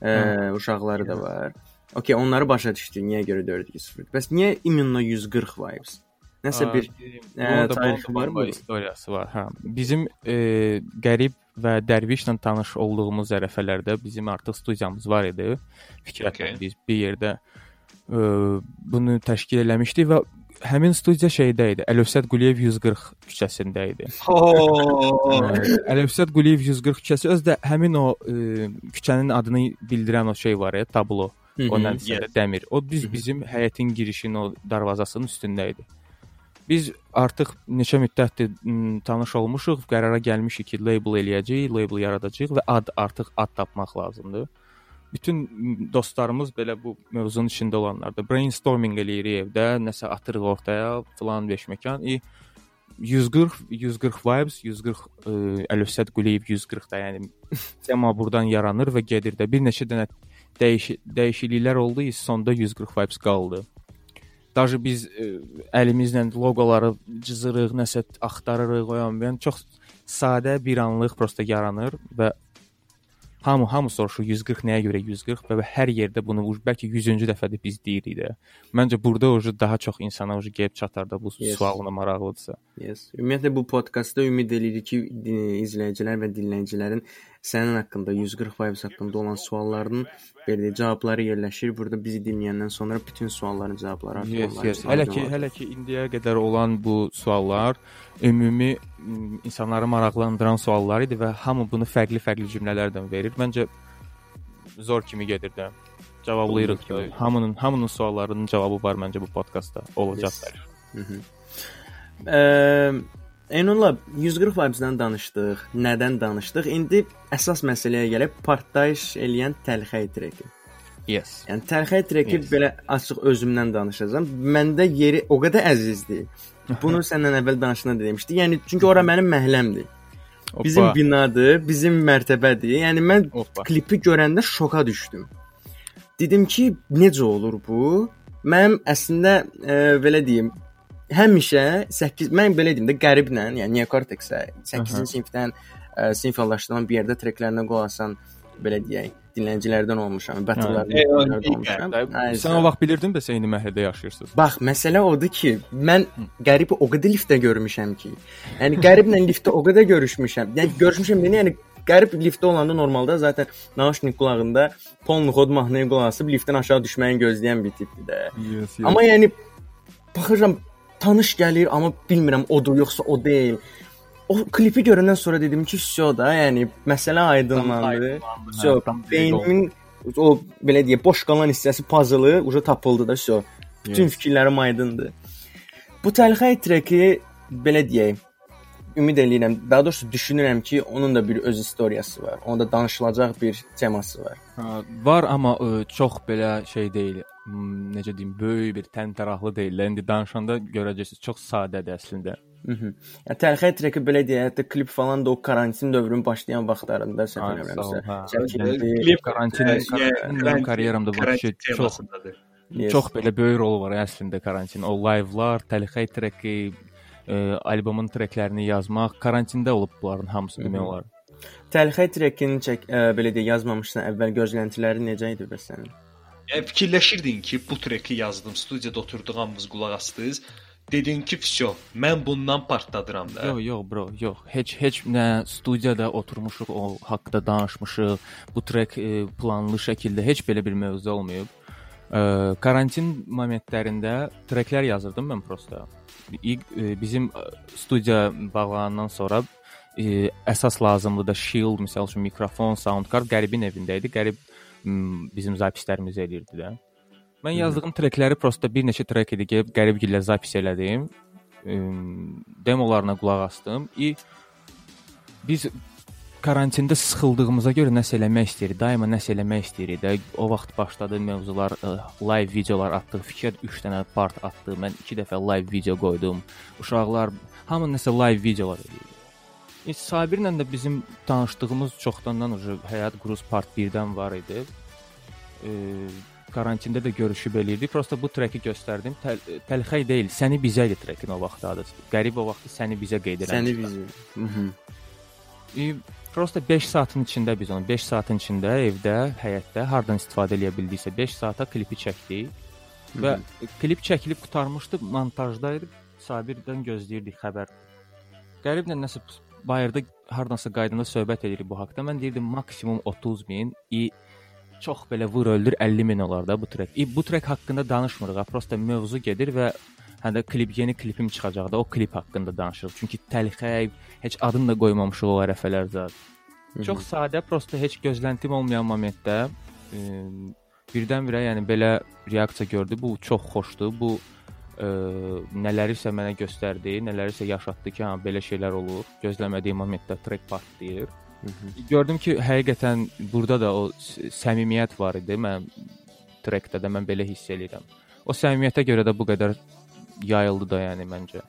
ə, uşaqları da var. Okay, onları başa düşdük. Niyə görə 420? Bəs niyə imенно 140 vibes? Nəsə bir Bunun da tarixi bomba- var mı? bomba istoriyası var. Hə. Bizim e, qərib və dərvişlə tanış olduğumuz zərəfələrdə bizim artıq studiyamız var idi. Fikrətlə Okay. biz bir yerdə e, bunu təşkil eləmişdik və həmin studiya şeydə idi. Əlövsət Quliyev 140 küçəsində idi. Əlövsət Quliyev 140 küçəsi özdə həmin o e, küçənin adını bildirən o şey var ya, tablo. O nədirsə də dəmir. O düz bizim həyətin girişinin o darvazasının üstündə idi. Biz artıq neçə müddətdir tanış olmuşuq, qərara gəlmişik ki, label eləyəcəyik, label yaradacağıq və ad artıq ad tapmaq lazımdır bütün dostlarımız belə bu mövzunun içində olanlardır. Brainstorming eləyirik evdə, nəsə atırıq ortaya, filan beşməkan. İ 140 140 vibes, 140 e, Əlövsət Quliyev 140 da, yəni tema burdan yaranır və gedir də. Bir neçə dənə dəyiş dəyişikliklər oldu, sonda 140 vibes qaldı. Daşı biz ə, əlimizlə loqoları cızırıq, nəsə axtarırıq, oyan, yəni çox sadə bir anlıq prosta yaranır və hamı hamı soruşur 140 nəyə görə 140 və hər yerdə bunu bəlkə 100-cü dəfədir biz deyirik də. Məncə burada ucu daha çox insana ucu gəlib çatar da bu Yes. sualına maraqlıdırsa. Yes. Ümumiyyətlə bu podkastda ümid eləyirik ki, izləyicilər və dinləyicilərin sənin haqqında 140 vibes haqqında olan suallarının belə cavabları yerləşir. Burada bizi dinləyəndən sonra bütün sualların cavabları artıq Yes, yes. Hələ ki, hələ ki indiyə qədər olan bu suallar ümumi insanları maraqlandıran suallar idi və hamı bunu fərqli-fərqli cümlələrdən verir. Məncə zor kimi gedir də. Cavablayırıq kimi. Hamının hamının suallarının cavabı var məncə bu podkastda. Olacaqlar. Eee Enonla 140 vibes-dən danışdıq. Nədən danışdıq? İndi əsas məsələyə gəlib partlayış eləyən təlxəy treki. Yes. Yəni təlxəy treki Yes. belə açıq özümdən danışacağam. Məndə yeri o qədər əzizdir. Bunu səndən əvvəl danışanda demişdi. Yəni çünki ora mənim məhəlləmdir. Bizim Hoppa. binadır, bizim mərtəbədir. Yəni mən Hoppa. klipi görəndə şoka düşdüm. Dedim ki, necə olur bu? Mənim əslində e, belə deyim, həmişə 8 mən belə deyim də qəriblə, yəni Neo Cortex-ə 8-ci sinifdən e, sinif yoldaşlarımla bir yerdə treklərinə qulaq asan belə deyək, dinləyicilərdən olmuşam, battle-lardan Hə, olmuşam. Sən o vaxt bilirdin də sən indi məhəllədə yaşayırsınız. Bax, məsələ odur ki, mən qərib o qədər liftdə görmüşəm ki. Yəni qəriblə liftdə o qədər görüşmüşəm. Yəni görüşmüşəm deyə, yəni qərib liftdə olanda normalda zaten nauşnik qulağında polnu xod mahnıya qulaq asıb liftdən aşağı düşməyini gözləyən bir tipdir də. Yes, yes. Amma yəni baxıram tanış gəlir, amma bilmirəm odur yoxsa o deyil. O klipi görəndən sonra dedim ki, "Vso da, yəni məsələ aydınlandı. Hə, dəqiq beynimin o belə deyə boş qalan hissəsi puzzle uca tapıldı da, vso. Bütün Yes. fikirlərim aydındır. Bu təlxəy treki belə deyək, ümid eləyirəm, daha doğrusu düşünürəm ki, onun da bir öz istoriyası var. Onda danışılacaq bir teması var. Ha, var amma ə, çox belə şey deyil. Necə deyim, böyük bir təntəraqlı deyil. İndi danışanda görəcəksiniz, çox sadədir əslində. Mhm. Ya təlxəy treki belə deyək, hətta klip falan da o karantin dövrünün başlayan vaxtlarında səhv eləmirəmsə. Çəkildi. Klip Karantin, karyeramda bu şey çox. Yes. çox belə böyük rol var əslində karantin. O live-lar, təlxəy treki, ə, albomun treklərini yazmaq karantində olub bunların hamısı demək olar. Təlxəy trekini çək, ə, belə deyə yazmamışsan əvvəl gözləntiləri necə idi bəs sənin? Yəni fikirləşirdin ki, bu treki yazdım, studiyada oturduğumuz qulaq astınız. Dedin ki, "Vso, mən bundan partladıram da." Yox, yox bro, yox. Heç heç nə studiyada oturmuşuq, o haqqda danışmışıq. Bu trek e, planlı şəkildə heç belə bir mövzu olmayıb. E, karantin momentlərində treklər yazırdım mən prosta. İlk e, bizim e, studiya bağlanandan sonra e, əsas lazımlı da shield, məsəl üçün mikrofon, sound card qəribin evində idi. Qərib bizim zapislərimizi eləyirdi də. Mən yazdığım trekləri prosta bir neçə trek idi gəlib qəribgillə zapis elədim. Demolarına qulaq asdım. İ biz karantində sıxıldığımıza görə nəsə eləmək istəyirik. Daima nəsə eləmək istəyirik də. O vaxt başladı mövzular, ə, live videolar atdıq. Fikir 3 dənə part atdı. Mən 2 dəfə live video qoydum. Uşaqlar hamı nəsə live videolar edirdi. E, Sabirlə də bizim tanışdığımız çoxdandan ucu Həyat Gruz Part 1-dən var idi. E, karantində də görüşüb eləyirdik. Prosta bu treki göstərdim. Təl təlxəy deyil, səni bizə idi trekin o vaxt adı. Qərib o vaxt səni bizə qeyd eləmişdi. Səni bizi. Mhm. E, prosta 5 saatın içində biz onu 5 saatın içində evdə, həyətdə hardan istifadə edə bildiksə 5 saata klipi çəkdik. Və klip çəkilib qurtarmışdı, montajda idi. Sabirdən gözləyirdik xəbər. Qəriblə nəsə bayırda hardansa qaydanda söhbət edirik bu haqqda. Mən deyirdim maksimum 30 min, i çox belə vur öldür 50 min olar da bu trek. İ, bu trek haqqında danışmırıq, prosta mövzu gedir və hə də klip yeni klipim çıxacaq da o klip haqqında danışırıq. Çünki təlxəy heç adını da qoymamışıq o ərəfələr zət. Çox sadə, prosta heç gözləntim olmayan momentdə ə, birdən-birə yəni belə reaksiya gördü. Bu çox xoşdur. Bu ə, nələrisə mənə göstərdi, nələrisə yaşatdı ki, ha belə şeylər olur. Gözləmədiyim momentdə track partlayır. Gördüm ki, həqiqətən burada da o səmimiyyət var idi. Mən trackdə də mən belə hiss eləyirəm. O səmimiyyətə görə də bu qədər yayıldı da yəni məncə.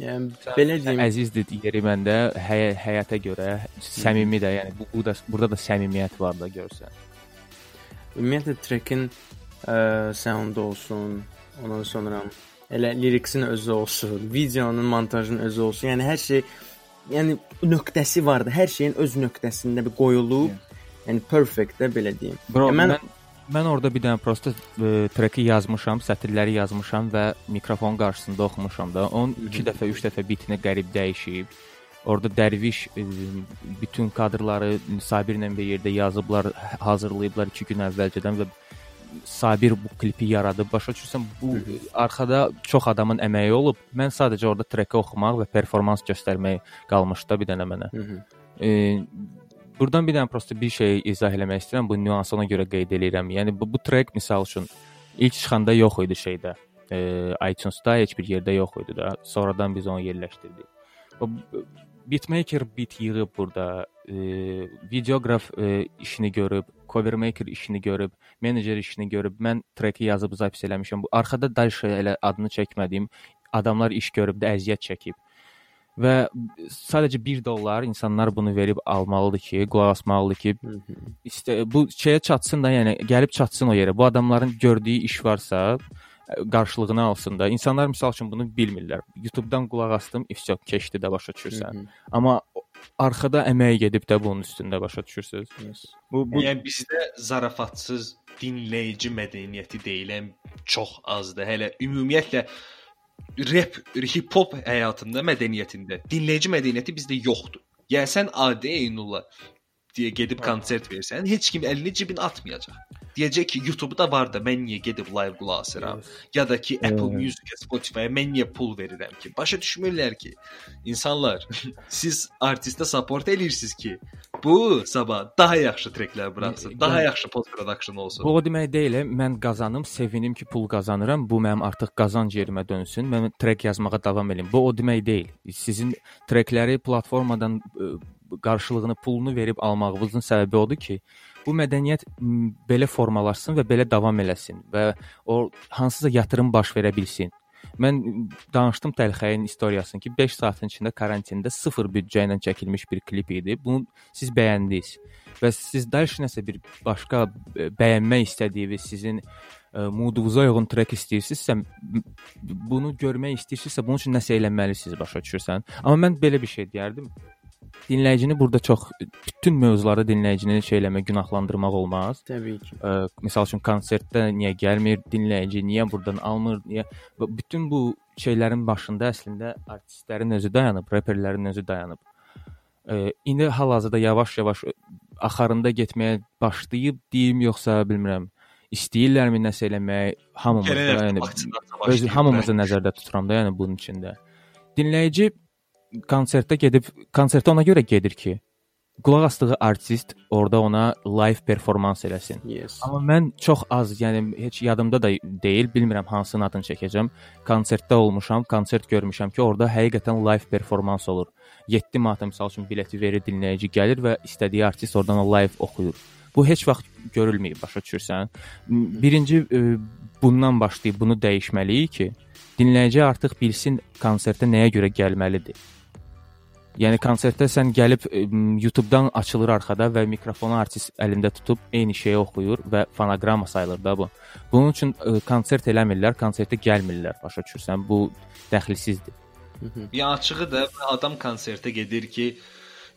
Yəni belə deyim, Əzizdir yeri məndə həyə, həyata görə səmimi də, yəni bu, bu da burada da səmimiyyət var da görsən. ümumiyyətlə trekin ə, soundu olsun, ondan sonra elə liriksin özü olsun, videonun montajının özü olsun. Yəni hər şey yəni nöqtəsi vardı. Hər şeyin öz nöqtəsində bir qoyulub. Yəni perfect də belə deyim. Bro, Ya mən mən- mən, orada bir dənə prosta e, treki yazmışam, sətirləri yazmışam və mikrofon qarşısında oxumuşam da. Onun 2 dəfə, 3 dəfə bitini qərib dəyişib. Orada Dərviş e, bütün kadrları Sabirlə bir yerdə yazıblar, hazırlayıblar 2 gün əvvəlcədən və Sabir bu klipi yaradıb. Başa düşürsən, bu arxada çox adamın əməyi olub. Mən sadəcə orada treki oxumaq və performans göstərmək qalmışdı bir dənə mənə. Hı -hı. E, Burdan bir dənə prosta bir şey izah eləmək istəyirəm. Bu nüansı ona görə qeyd eləyirəm. Yəni bu, bu trek misal üçün ilk çıxanda yox idi şeydə. E, iTunes-da heç bir yerdə yox idi da. Sonradan biz onu yerləşdirdik. O beatmaker bit yığıb burada, e, videoqraf e, işini görüb, cover maker işini görüb, menecer işini görüb, mən treki yazıb zapis eləmişəm. Bu arxada da elə adını çəkmədiyim adamlar iş görüb də əziyyət çəkib. Və sadəcə 1 dollar insanlar bunu verib almalıdır ki, qulaq asmalıdır ki, istə bu şeyə çatsın da, yəni gəlib çatsın o yerə. Bu adamların gördüyü iş varsa, qarşılığını alsın da. İnsanlar məsəl üçün bunu bilmirlər. YouTube-dan qulaq asdım, ifşa keçdi də başa düşürsən. Amma o- arxada əmək gedib də bunun üstündə başa düşürsüz. Yes. Bu bu Yəni bizdə zarafatsız dinləyici mədəniyyəti deyilən çox azdır. Hələ ümumiyyətlə rap, hip hop həyatında, mədəniyyətində dinləyici mədəniyyəti bizdə yoxdur. Yəni sən adi Eynullah deyə gedib konsert versən, heç kim əlini cibinə atmayacaq. Deyəcək ki, YouTube-da var da mən niyə gedib live qulaq asıram? Ya da ki, Apple Music, Spotify-a mən niyə pul verirəm ki? Başa düşmürlər ki, insanlar siz artistə support eləyirsiniz ki, bu sabah daha yaxşı treklər buraxsın, daha yaxşı post production olsun. Bu o demək deyil, e, mən qazanım, sevinim ki, pul qazanıram, bu mənim artıq qazanc yerimə dönsün, mən trek yazmağa davam edim. Bu o demək deyil. Sizin trekləri platformadan ə, qarşılığını, pulunu verib almağınızın səbəbi odur ki, bu mədəniyyət belə formalaşsın və belə davam eləsin və o hansısa yatırım baş verə bilsin. Mən danışdım Təlxəyin istoriyasını ki, 5 saatın içində karantində sıfır büdcə ilə çəkilmiş bir klip idi. Bunu siz bəyəndiniz və siz dəlşə nəsə bir başqa ə, bəyənmək istədiyiniz sizin ə, moodunuza uyğun trek istəyirsinizsə, bunu görmək istəyirsinizsə, bunun üçün nəsə eləməlisiniz, başa düşürsən? Amma mən belə bir şey deyərdim. Dinləyicini burada çox bütün mövzuları dinləyicini şey eləmək, günahlandırmaq olmaz. Təbii ki. Ə, misal üçün konsertdə niyə gəlmir dinləyici, niyə burdan almır, niyə və bütün bu şeylərin başında əslində artistlərin özü dayanıb, reperlərin özü dayanıb. Ə, indi hal-hazırda yavaş-yavaş axarında getməyə başlayıb deyim, yoxsa bilmirəm. İstəyirlərmi nəsə eləmək, hamımız da, yəni öz hamımızı nəzərdə tuturam da, yəni bunun içində. Dinləyici konsertdə gedib konsertə ona görə gedir ki, qulaq asdığı artist orada ona live performans eləsin. Yes. Amma mən çox az, yəni heç yadımda da deyil, bilmirəm hansının adını çəkəcəm. Konsertdə olmuşam, konsert görmüşəm ki, orada həqiqətən live performans olur. 7 manat məsəl üçün bileti verir dinləyici gəlir və istədiyi artist oradan live oxuyur. Bu heç vaxt görülməyib, başa düşürsən? Birinci e, bundan başlayıb bunu dəyişməliyik ki, dinləyici artıq bilsin konsertə nəyə görə gəlməlidir. Yəni konsertdə sən gəlib ə, m, YouTube-dan açılır arxada və mikrofonu artist əlində tutub eyni şeyi oxuyur və fonoqrama sayılır da bu. Bunun üçün ə, konsert eləmirlər, konsertə gəlmirlər, başa düşürsən? Bu dəxilsizdir. Ya açığı da adam konsertə gedir ki,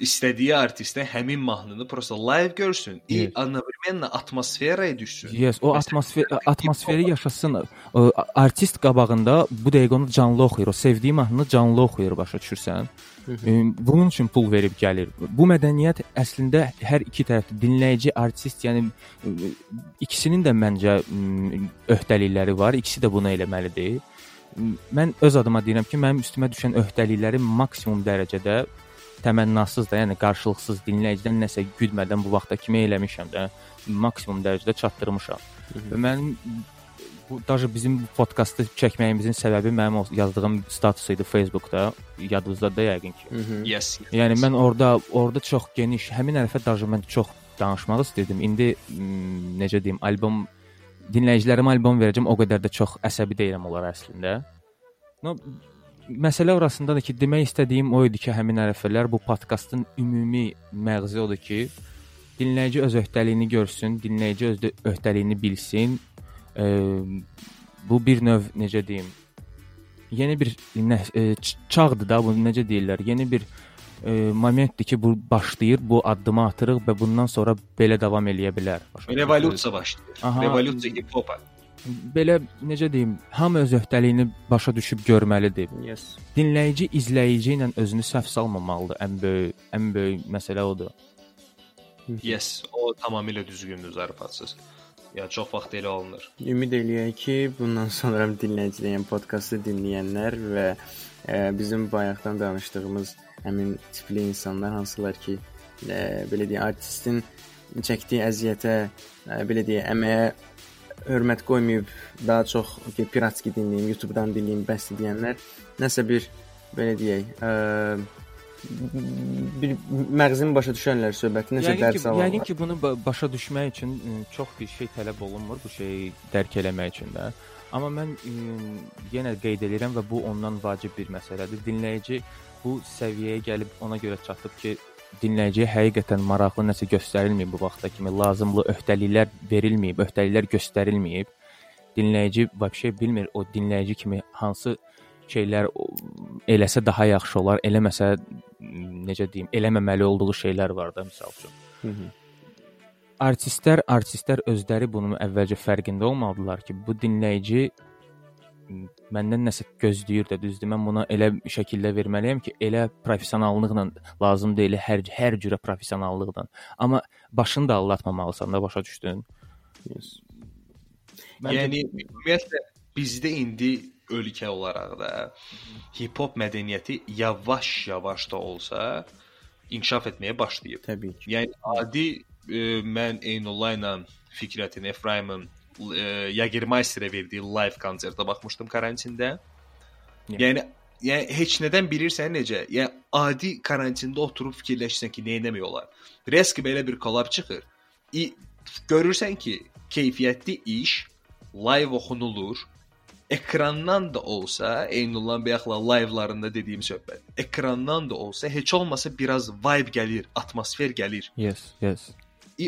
istədiyi artistə həmin mahnını prosta live görsün. Yes. И одновременно atmosferaya düşsün. Yes, o Məsələn, atmosfer atmosferi yaşasın. Ə, Artist qabağında bu dəqiqə onu canlı oxuyur. O sevdiyi mahnını canlı oxuyur, başa düşürsən? Ə, Bunun üçün pul verib gəlir. Bu mədəniyyət əslində hər iki tərəfdə dinləyici, artist, yəni ə, ikisinin də məncə m, öhdəlikləri var. İkisi də bunu eləməlidir. M, Mən öz adıma deyirəm ki, mənim üstümə düşən öhdəlikləri maksimum dərəcədə təmənnasız da, yəni qarşılıqsız dinləyicidən nəsə güdmədən bu vaxta kimi eləmişəm də, maksimum dərəcədə çatdırmışam. Və mənim bu daha bizim bu podkastı çəkməyimizin səbəbi mənim yazdığım status idi Facebookda. Yadınızdadır yəqin ki. Yes, yes. Yəni yes. mən orada orada çox geniş, həmin ərəfə daha mən çox danışmaq istirdim. İndi necə deyim, albom dinləyicilərimə albom verəcəm. O qədər də çox əsəbi deyiləm onlara əslində. No, məsələ orasındadır ki, demək istədiyim o idi ki, həmin hərflər bu podkastın ümumi məğzi odur ki, dinləyici öz öhdəliyini görsün, dinləyici öz də öhdəliyini bilsin. E, bu bir növ necə deyim, yeni bir nə, e, çağdır da bu necə deyirlər, yeni bir e, momentdir ki, bu başlayır, bu addımı atırıq və bundan sonra belə davam eləyə bilər. Başa Revolyusiya başlayır. Aha. Revolyusiya hip-hopa. Belə necə deyim, hamı öz öhdəliyini başa düşüb görməlidir. Yes. Dinləyici izləyici ilə özünü səhv salmamalıdır. Ən böyük ən böyük məsələ odur. Yes, o tamamilə düzgündür zarafatsız. Ya çox vaxt elə olunur. Ümid eləyək ki, bundan sonra dinləyiciləyən podkastı dinləyənlər və e, bizim bayaqdan danışdığımız həmin tipli insanlar hansılar ki, e, belə deyək, artistin çəkdiyi əziyyətə, e, belə deyək, əməyə hörmət qoymayıb daha çox ki, piratski dinləyim, YouTube-dan dinləyim, bəs deyənlər nəsə bir belə deyək, ə, bir məğzini başa düşənlər söhbəti nəsə dərs alırlar. yəqin ki, bunu ba- başa düşmək üçün ə, çox bir şey tələb olunmur bu şeyi dərk eləmək üçün də. Amma mən ə, yenə qeyd edirəm və bu ondan vacib bir məsələdir. Dinləyici bu səviyyəyə gəlib ona görə çatıb ki, dinləyiciyə həqiqətən maraqlı nəsə göstərilməyib bu vaxta kimi, lazımlı öhdəliklər verilməyib, öhdəliklər göstərilməyib. Dinləyici vəbşə bilmir o dinləyici kimi hansı şeylər eləsə daha yaxşı olar, eləməsə necə deyim, eləməməli olduğu şeylər var da məsəl üçün. Hı -hı. Artistlər, artistlər özləri bunun əvvəlcə fərqində olmalıdılar ki, bu dinləyici məndən nəsə gözləyir də, düzdür? Mən buna elə şəkildə verməliyəm ki, elə professionallıqla lazım deyil, hər hər cürə professionallıqla. Amma başını da allatmamalısan da, başa düşdün? Yes. Məncə- Yəni ümumiyyətlə bizdə indi ölkə olaraq da hip-hop mədəniyyəti yavaş-yavaş da olsa inkişaf etməyə başlayıb. Təbii ki. Yəni adi e, mən Eynullah ilə Fikrətin Efraimin e, Yagermeisterə verdiyi live konsertə baxmışdım karantində. Yəni. Yəni yəni heç nədən bilirsən necə? Yəni adi karantində oturub fikirləşsən ki, nə etmək olar? Reski belə bir kollab çıxır. İ, görürsən ki, keyfiyyətli iş live oxunulur. Ekrandan da olsa, Eynullah bayaqla live-larında dediyim söhbət. Ekrandan da olsa heç olmasa biraz vibe gəlir, atmosfer gəlir. Yes, yes.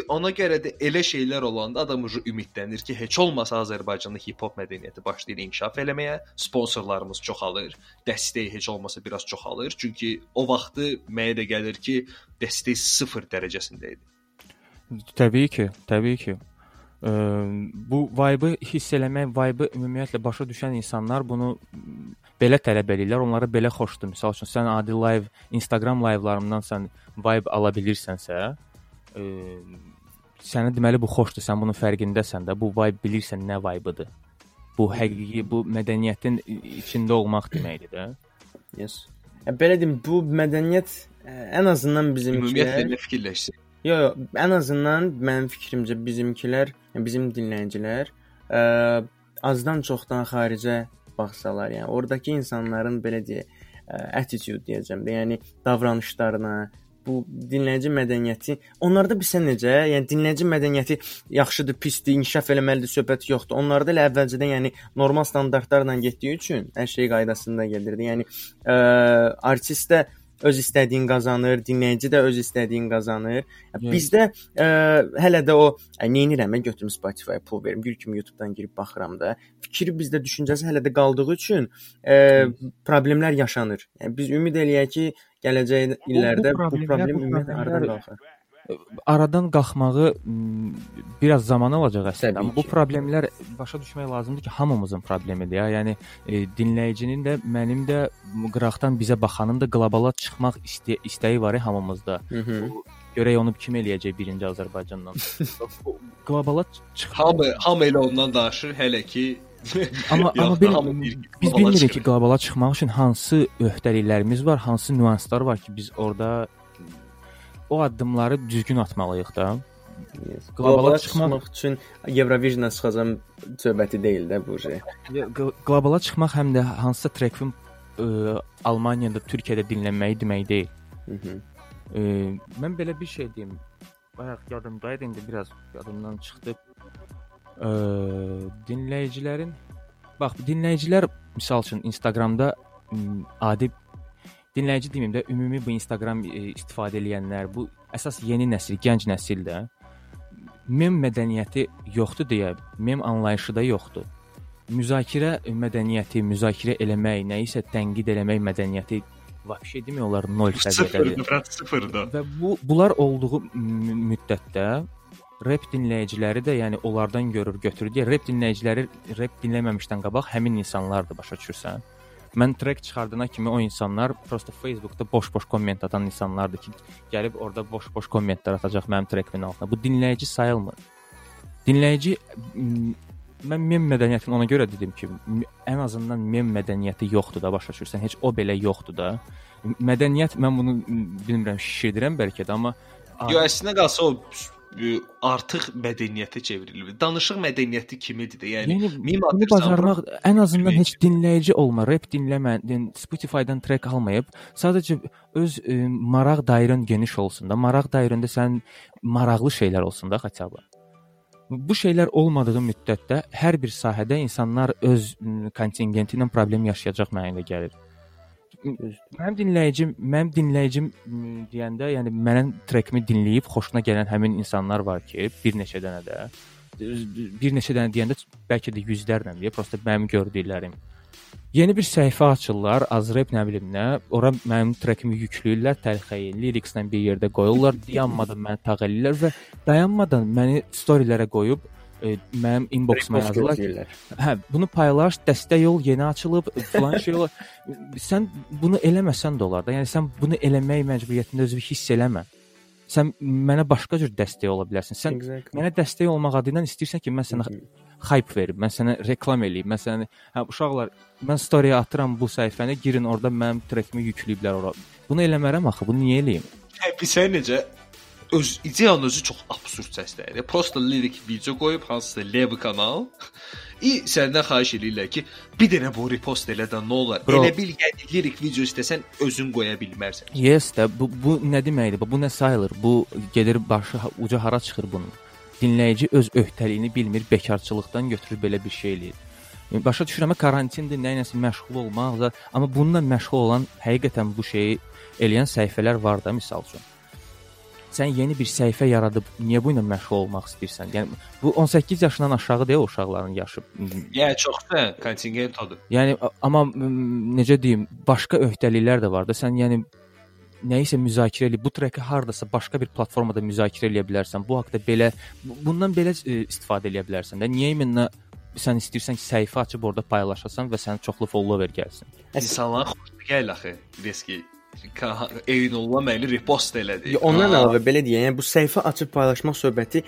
Ona görə də elə şeylər olanda adam ucu ümidlənir ki, heç olmasa Azərbaycanda hip-hop mədəniyyəti başlayır inkişaf eləməyə, sponsorlarımız çoxalır, dəstək heç olmasa biraz çoxalır. Çünki o vaxtı mənə də gəlir ki, dəstək 0 dərəcəsində idi. Təbii ki, təbii ki. Ə, bu vibe-ı hiss eləmək, vibe-ı ümumiyyətlə başa düşən insanlar bunu belə tələb edirlər. Onlara belə xoşdur. Məsəl üçün sən adi live, Instagram live-larından sən vibe ala bilirsənsə, ə, sənə deməli bu xoşdur. Sən bunun fərqindəsən də. Bu vibe bilirsən nə vibe-ıdır. Bu həqiqi, bu mədəniyyətin içində olmaq deməkdir də. Yes. Ya, belə deyim, bu mədəniyyət ə, ən azından Ümumiyyətlə bizimkilər nə fikirləşsən? Yo, yo, ən azından mənim fikrimcə bizimkilər, yəni bizim dinləyicilər ə, azdan çoxdan xaricə baxsalar, yəni oradakı insanların belə deyək, ə, attitude deyəcəm də, yəni davranışlarına, bu dinləyici mədəniyyəti, onlarda bilsən necə, yəni dinləyici mədəniyyəti yaxşıdır, pisdir, inkişaf eləməlidir söhbət yoxdur. Onlarda elə əvvəlcədən yəni normal standartlarla getdiyi üçün hər şey qaydasında gedirdi. Yəni ə, artist də öz istədiyin qazanır, dinləyici də öz istədiyin qazanır. Yes. Bizdə ə, hələ də o ə, nə edirəm, mən götürüm Spotify pul verim, bir kimi YouTube-dan girib baxıram da. Fikri bizdə düşüncəsi hələ də qaldığı üçün ə, problemlər yaşanır. Yəni biz ümid eləyək ki, gələcək illərdə bu, problemlər- problem bu ümumiyyətlə aradan qalxar. Aradan qalxmağı biraz zaman alacaq əslində. Amma bu problemlər başa düşmək lazımdır ki, hamımızın problemidir ya. Yəni e, dinləyicinin də, mənim də qıraqdan bizə baxanın da qlobala çıxmaq istə istəyi var hamımızda. Hı -hı. Görək onu kim eləyəcək birinci Azərbaycandan. Bu qlobala çıx. Hamı hamı elə ondan danışır, hələ ki Amma amma bil, biz bilmirik ki, qlobala çıxmaq üçün hansı öhdəliklərimiz var, hansı nüanslar var ki, biz orada o addımları düzgün atmalıyıq da. Yes. Qlobala çıxmaq- çıxmaq üçün Eurovision-a çıxacam söhbəti deyil də bu şey. Ql- Qlobala çıxmaq həm də hansısa trekin ə, Almaniyada, Türkiyədə dinlənməyi demək deyil. Mhm. Ə, mən belə bir şey deyim. Bayaq yadımdaydı, indi biraz yadımdan çıxdı. Ə, dinləyicilərin bax, dinləyicilər misal üçün Instagramda adi dinləyici deməyim də, ümumi bu Instagram ə, istifadə edənlər, bu əsas yeni nəsil, gənc nəsil də mem mədəniyyəti yoxdur deyə, mem anlayışı da yoxdur. Müzakirə mədəniyyəti, müzakirə eləmək, nəyisə tənqid eləmək mədəniyyəti vəbşə demək olar 0 səviyyədədir. Sıfırdı, sıfırdı. Və bu bunlar olduğu mü- müddətdə rep dinləyiciləri də, yəni onlardan görür, götürür deyə rep dinləyiciləri rep dinləməmişdən qabaq həmin insanlardır, başa düşürsən? Mən trek çıxardana kimi o insanlar prosta Facebookda boş-boş komment atan insanlardır ki, gəlib orada boş-boş kommentlər atacaq mənim trekimin altına. Bu dinləyici sayılmır. Dinləyici mən mem mədəniyyətini ona görə dedim ki, ən azından mem mədəniyyəti yoxdur da, başa düşürsən? Heç o belə yoxdur da. Mədəniyyət mən bunu bilmirəm, şişirdirəm bəlkə də, amma Yo, əslində qalsa o artıq mədəniyyətə çevrilib. Danışıq mədəniyyəti kimidir də. Yəni, Yəni mim bunu bacarmaq ən azından Bilmək. heç dinləyici olma, rep dinləmə, din- Spotify-dan trek almayıb, sadəcə öz ə, maraq dairən geniş olsun da, maraq dairəndə sən maraqlı şeylər olsun da xətəbə. Bu şeylər olmadığı müddətdə hər bir sahədə insanlar öz kontingenti ilə problem yaşayacaq mənə elə gəlir. Mənim dinləyicim, mənim dinləyicim deyəndə, yəni mənim trekimi dinləyib xoşuna gələn həmin insanlar var ki, bir neçə dənə də bir neçə dənə deyəndə bəlkə də yüzlərlə deyə, prosta mənim gördüklərim. Yeni bir səhifə açırlar, Azrep nə bilim nə, ora mənim trekimi yükləyirlər, təlxəyi, lyricslə bir yerdə qoyurlar, dayanmadan məni tağ eləyirlər və dayanmadan məni storylərə qoyub e, mənim inboxuma yazırlar ki. Hə, bunu paylaş, dəstək ol, yeni açılıb, falan şey olar. sən bunu eləməsən də olar da. Yəni sən bunu eləmək məcburiyyətində özünü hiss eləmə. Sən mənə başqa cür dəstək ola bilərsən. Sən Exactly. mənə dəstək olmaq adı ilə istəyirsən ki, mən sənə hype verim, mən sənə reklam eləyim, mən sənə hə uşaqlar, mən story-yə atıram bu səhifəni, girin orada mənim trekimi yükləyiblər ora. Bunu eləmərəm axı, bunu niyə eləyim? Hə, bir sən necə öz ideyanın özü çox absurd səslənir. Prosta lirik video qoyub hansısa lev kanal. İ səndən xahiş eləyirlər ki, bir dənə bu repost elə də nə olar? Bro. Elə bil yəni lirik video istəsən özün qoya bilmərsən. Yes də bu bu nə deməkdir? Bu, nə sayılır? Bu gedir başı uca hara çıxır bunun? Dinləyici öz öhdəliyini bilmir, bekarçılıqdan götürür belə bir şey eləyir. Yəni, Başa düşürəm, karantindir, nə ilə məşğul olmaq, amma bununla məşğul olan həqiqətən bu şeyi eləyən səhifələr var da, misal üçün. Sən yeni bir səhifə yaradıb niyə bu ilə məşğul olmaq istəyirsən? Yəni bu 18 yaşından aşağı deyə uşaqların yaşı. Yəni çoxsa kontingent odur. Yəni amma necə deyim, başqa öhdəliklər də var da. Sən yəni nəyisə müzakirə edib bu treki hardasa başqa bir platformada müzakirə edə bilərsən. Bu haqqda belə bu- bundan belə e, istifadə edə bilərsən də. Niyə iminə sən istəyirsən ki, səhifə açıb orada paylaşasan və sənin çoxlu follower gəlsin. İnsanlar xoşuna gəlir axı. Deski Eynulla məni repost elədi. Ondan əlavə belə deyək, yəni bu səhifə açıb paylaşmaq söhbəti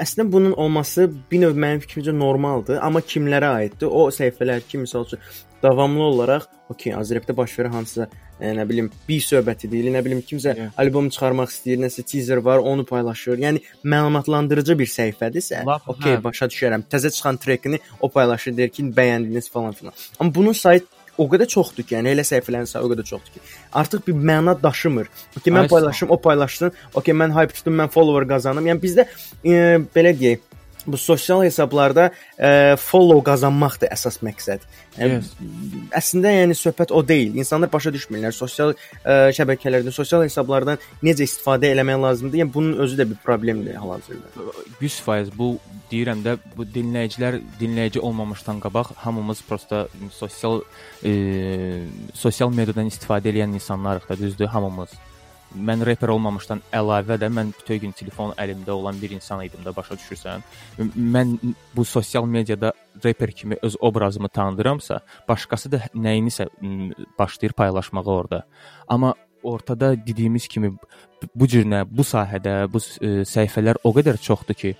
əslində bunun olması bir növ mənim fikrimcə normaldır, amma kimlərə aiddir? O səhifələr ki, məsəl üçün davamlı olaraq, okey, Azrepdə baş verən hansısa e, nə bilim, bir söhbəti deyil, nə bilim kimsə Yeah. albom çıxarmaq istəyir, nəsə teaser var, onu paylaşır. Yəni məlumatlandırıcı bir səhifədirsə, Lap- okey, hə. başa düşərəm. Təzə çıxan trekini o paylaşır, deyir ki, bəyəndiniz falan filan. Amma bunun sayt o qədər çoxdur ki, yəni elə səhifələrin sayı o qədər çoxdur ki, artıq bir məna daşımır. Okey, mən Ay, paylaşım, o paylaşsın. Okey, mən hype tutum, mən follower qazanım. Yəni bizdə e, belə deyək, bu sosial hesablarda e, follow qazanmaqdır əsas məqsəd. E, Yes. Əslində yəni söhbət o deyil. İnsanlar başa düşmürlər sosial e, şəbəkələrdən, sosial hesablardan necə istifadə eləmək lazımdır. Yəni bunun özü də bir problemdir hal-hazırda. 100% bu deyirəm də bu dinləyicilər dinləyici olmamışdan qabaq hamımız prosta sosial e, sosial mediadan istifadə edən insanlarıq da, düzdür, hamımız. Mən reper olmamışdan əlavə də mən bütün gün telefon əlimdə olan bir insan idim də, başa düşürsən. Mən bu sosial mediada reper kimi öz obrazımı tanıdıramsa, başqası da nəyinisə başlayır paylaşmağa orada. Amma ortada dediyimiz kimi bu cür nə, bu sahədə bu e, səhifələr o qədər çoxdur ki,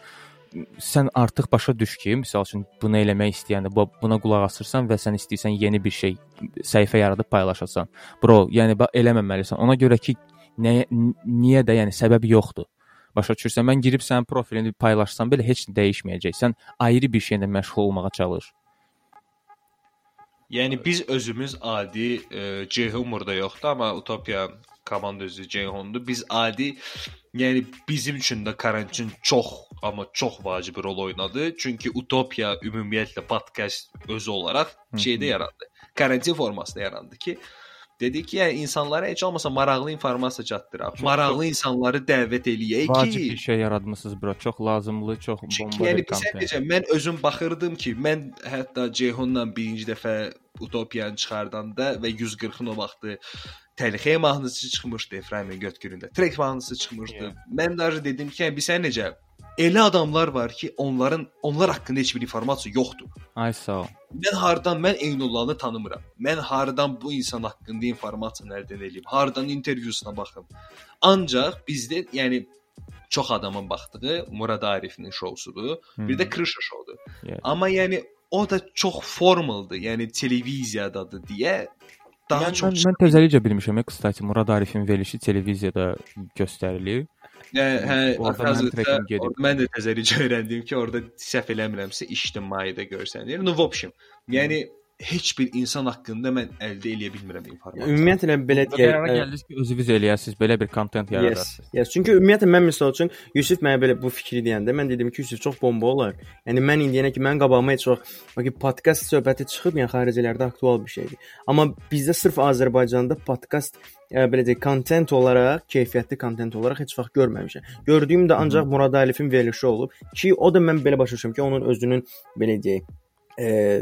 sən artıq başa düş ki, məsəl üçün bunu eləmək istəyəndə bu buna qulaq asırsan və sən istəyirsən yeni bir şey səhifə yaradıb paylaşasan. Bro, yəni eləməməlisən. Ona görə ki, nəyə n- niyə də yəni səbəb yoxdur. Başa düşürsən, mən girib sənin profilini paylaşsam belə heç nə dəyişməyəcək. Sən ayrı bir şeylə məşğul olmağa çalış. Yəni biz özümüz adi e, Ceyhun burada yoxdur, amma Utopiya komanda üzvü Ceyhundur. Biz adi yəni bizim üçün də karantin çox amma çox vacib rol oynadı. Çünki Utopiya ümumiyyətlə podkast özü olaraq şeydə yarandı. Karantin formasında yarandı ki, dedik ki, yəni insanlara heç olmasa maraqlı informasiya çatdıraq. Maraqlı insanları dəvət eləyək Vacib ki, bir şey yaratmısınız bura. Çox lazımlı, çox Çünki bomba yəni bir biz kontent. necə mən özüm baxırdım ki, mən hətta Ceyhunla birinci dəfə Utopiyanı çıxardanda və 140-ın o vaxtı Təlixəyə mahnısı çıxmışdı Efraimin Götgüründə. Trek mahnısı çıxmışdı. Mən də dedim ki, yəni, biz sən necə elə adamlar var ki, onların onlar haqqında heç bir informasiya yoxdur. Ay sağ ol. Mən hardan mən Eynullahı tanımıram. Mən hardan bu insan haqqında informasiya əldə edeyim? Hardan intervyusuna baxım? Ancaq bizdə yəni çox adamın baxdığı Murad Arifin şousudur. Bir də Krışa şoudur. Yeah. Amma yəni o da çox formaldır. Yəni televiziyadadır deyə daha Mən, çox mən, mən təzəlicə bilmişəm, kstati Murad Arifin verilişi televiziyada göstərilir. Hə, hə, Orada mənim hazırda trekim gedib. orada mən də təzəlicə öyrəndim ki, orada səhv eləmirəmsə ictimaidə görsənilir. No, в общем, yəni heç bir insan haqqında mən əldə eləyə bilmirəm informasiya. Ümumiyyətlə belə deyək. Qərara ə, gəldiniz ki, özünüz eləyəsiniz, belə bir kontent Yes, yaradarsınız. yes. Çünki ümumiyyətlə mən məsəl üçün Yusif mənə belə bu fikri deyəndə mən dedim ki, Yusif çox bomba olar. Yəni mən indiyənə ki mən qabağıma heç vaxt ki podkast söhbəti çıxıb, yəni xaricilərdə aktual bir şeydir. Amma bizdə sırf Azərbaycanda podkast ə, belə deyək, kontent olaraq, keyfiyyətli kontent olaraq heç vaxt görməmişəm. Gördüyüm də ancaq Murad Əlifin verilişi olub ki, o da mən belə başa düşürəm ki, onun özünün belə deyək e,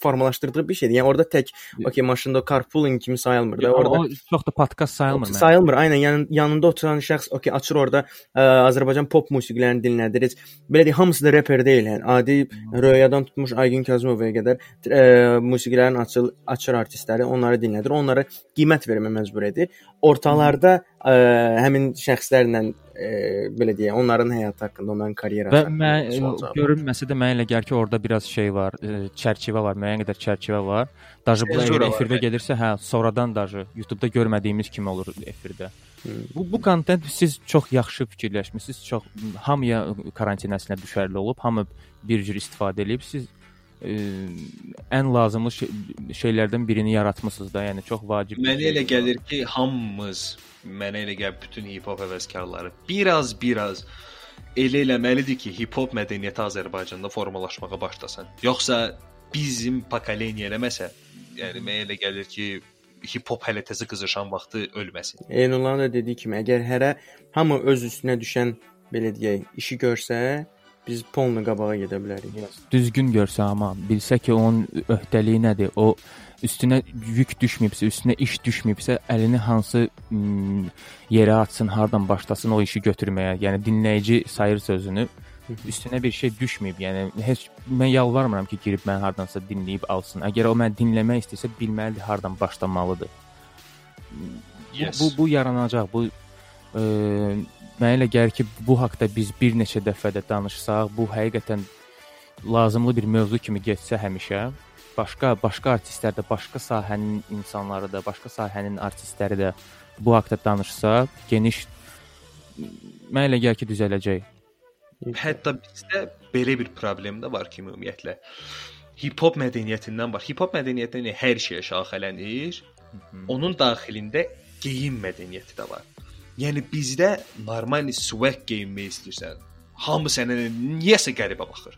formalaşdırdığı bir şeydir. Yəni orada tək okey maşında carpooling kimi sayılmır da. Orada O çox da podkast sayılmır sayılmır. Aynen yan, yanında oturan şəxs okey açır orada ə, Azərbaycan pop musiqilərini dinlədir. Heç belə deyək, hamısı da reper deyil. Yəni adi Röyadan tutmuş Aygün Kazımovaya qədər ə, musiqilərin açıl açır artistləri, onları dinlədir. Onlara qiymət vermə məcbur edir. Ortalarda ə, həmin şəxslərlə ə, belə deyək, onların həyatı haqqında, onların karyerası Və haqqında mən görünməsə də mənə elə gəlir ki, orada biraz şey var, e, çərçivə var, müəyyən qədər çərçivə var. Daşı bu əgər efirdə gedirsə, hə, sonradan daşı YouTube-da görmədiyimiz kimi olur efirdə. Bu bu kontent siz çox yaxşı fikirləşmisiniz. Çox hamıya karantin əslinə düşərli olub, hamı bir cür istifadə edib. Siz e, ən lazımlı şey, şeylərdən birini yaratmısınız da, yəni çox vacib. Mənə elə gəlir ki, hamımız, mənə elə gəlir bütün hip-hop həvəskarları biraz biraz elə eləməlidir ki, hip-hop mədəniyyəti Azərbaycanda formalaşmağa başlasın. Yoxsa bizim pokoleniya eləməsə, yəni mənə elə gəlir ki, hip-hop hələ təzə qızışan vaxtı ölməsin. Eynullahın da dediyi kimi, əgər hərə hamı öz üstünə düşən belə deyək, işi görsə, biz polnu qabağa gedə bilərik. düzgün görsə amma bilsə ki, onun öhdəliyi nədir? O üstünə yük düşməyibsə, üstünə iş düşməyibsə, əlini hansı yerə atsın, hardan başlasın o işi götürməyə. Yəni dinləyici sayır sözünü üstünə bir şey düşməyib. Yəni heç mən yalvarmıram ki, girib mən hardansa dinləyib alsın. Əgər o məni dinləmək istəsə, bilməlidir hardan başlamalıdır. Yes. Bu, bu bu yaranacaq. Bu e, mənə elə gəlir ki, bu haqqda biz bir neçə dəfə də danışsaq, bu həqiqətən lazımlı bir mövzu kimi getsə həmişə başqa başqa artistlər də, başqa sahənin insanları da, başqa sahənin artistləri də bu haqqda danışsa, geniş mənə elə gəlir ki, düzələcək. Hətta bizdə belə bir problem də var ki, ümumiyyətlə hip-hop mədəniyyətindən var. Hip-hop mədəniyyəti yəni hər şeyə şaxələnir. Onun daxilində geyim mədəniyyəti də var. Yəni bizdə normal swag geyinmək istəyirsən, hamı sənə niyəsə qəribə baxır.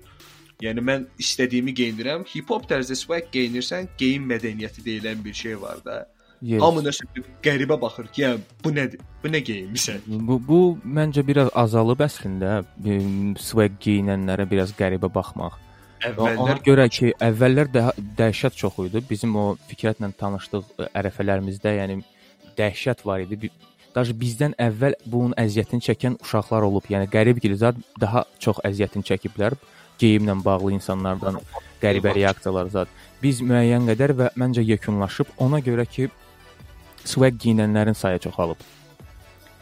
Yəni mən istədiyimi geyinirəm. Hip-hop tərzdə swag geyinirsən, geyim mədəniyyəti deyilən bir şey var da. Yes. Hamı nəsə qəribə baxır ki, yəni bu nədir? Bu nə geyinmisən? Bu bu məncə biraz azalıb əslində em, swag geyinənlərə biraz qəribə baxmaq. Ona Əvvəllər görə ki, əvvəllər də dəhşət çox idi. Bizim o fikrətlə tanışdıq ə, ərəfələrimizdə, yəni dəhşət var idi. Daş bizdən əvvəl bunun əziyyətini çəkən uşaqlar olub. Yəni qərib gilzad daha çox əziyyətini çəkiblər geyimlə bağlı insanlardan qəribə reaksiyalar zad. Biz müəyyən qədər və məncə yekunlaşıb ona görə ki swag geyinənlərin sayı çoxalıb.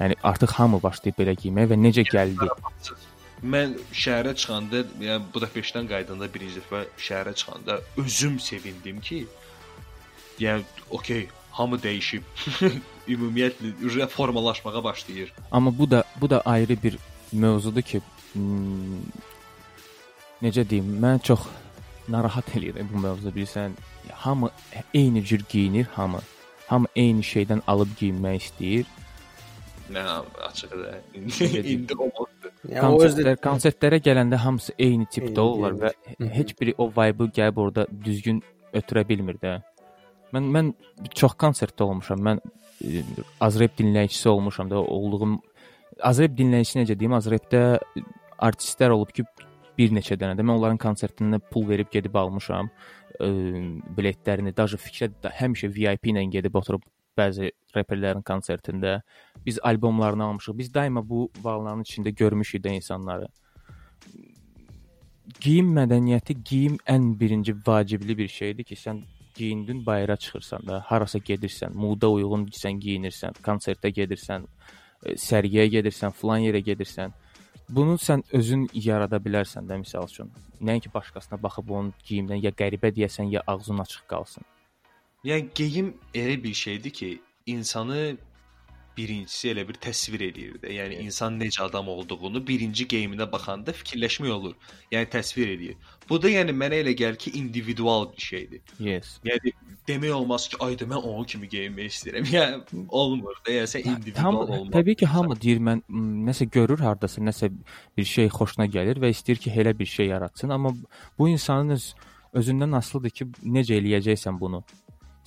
Yəni artıq hamı başlayıb belə geyinməyə və necə yəni gəldi? Mən şəhərə çıxanda, yəni Budapeştdən qayıdanda birinci dəfə şəhərə çıxanda özüm sevindim ki, yəni okey, hamı dəyişib. ümumiyyətlə uje formalaşmağa başlayır. Amma bu da bu da ayrı bir mövzudur ki, hmm, necə deyim, mən çox narahat eləyir bu mövzu bilirsən. Hamı eyni cür geyinir, hamı. Hamı eyni şeydən alıb geyinmək istəyir. Nə açıqdır. İndi olmaqdır. Yəni o Konsertlər, konsertlərə gələndə hamısı eyni tipdə olurlar və heç biri o vibe-ı gəlib orada düzgün ötürə bilmir də. Mən mən çox konsertdə olmuşam. Mən Azrep dinləyicisi olmuşam da, olduğum Azrep dinləyicisi necə deyim, Azrepdə artistlər olub ki, bir neçə dənə də mən onların konsertinə pul verib gedib almışam. Ə, biletlərini, daha fikrət də həmişə VIP ilə gedib oturub bəzi reperlərin konsertində biz albomlarını almışıq. Biz daima bu valların içində görmüşük də insanları. Geyim mədəniyyəti, geyim ən birinci vacibli bir şeydir ki, sən geyindin bayıra çıxırsan da, harasa gedirsən, muda uyğun sən geyinirsən, konsertə gedirsən, e, sərgiyə gedirsən, filan yerə gedirsən. Bunu sən özün yarada bilərsən də misal üçün. Nəinki başqasına baxıb onun geyimindən ya qəribə deyəsən, ya ağzın açıq qalsın. Yəni geyim elə bir şeydir ki, insanı birincisi elə bir təsvir eləyir də. Yəni insan necə adam olduğunu birinci geyiminə baxanda fikirləşmək olur. Yəni təsvir eləyir. Bu da yəni mənə elə gəlir ki, individual bir şeydir. Yes. Yəni demək olmaz ki, ayda mən onun kimi geyinmək istəyirəm. Yəni olmur da. Yəni sən Tam individual olmalı. təbii ki, hamı deyir mən nəsə görür hardasa, nəsə bir şey xoşuna gəlir və istəyir ki, elə bir şey yaratsın, amma bu insanın öz özündən asılıdır ki, necə eləyəcəksən bunu.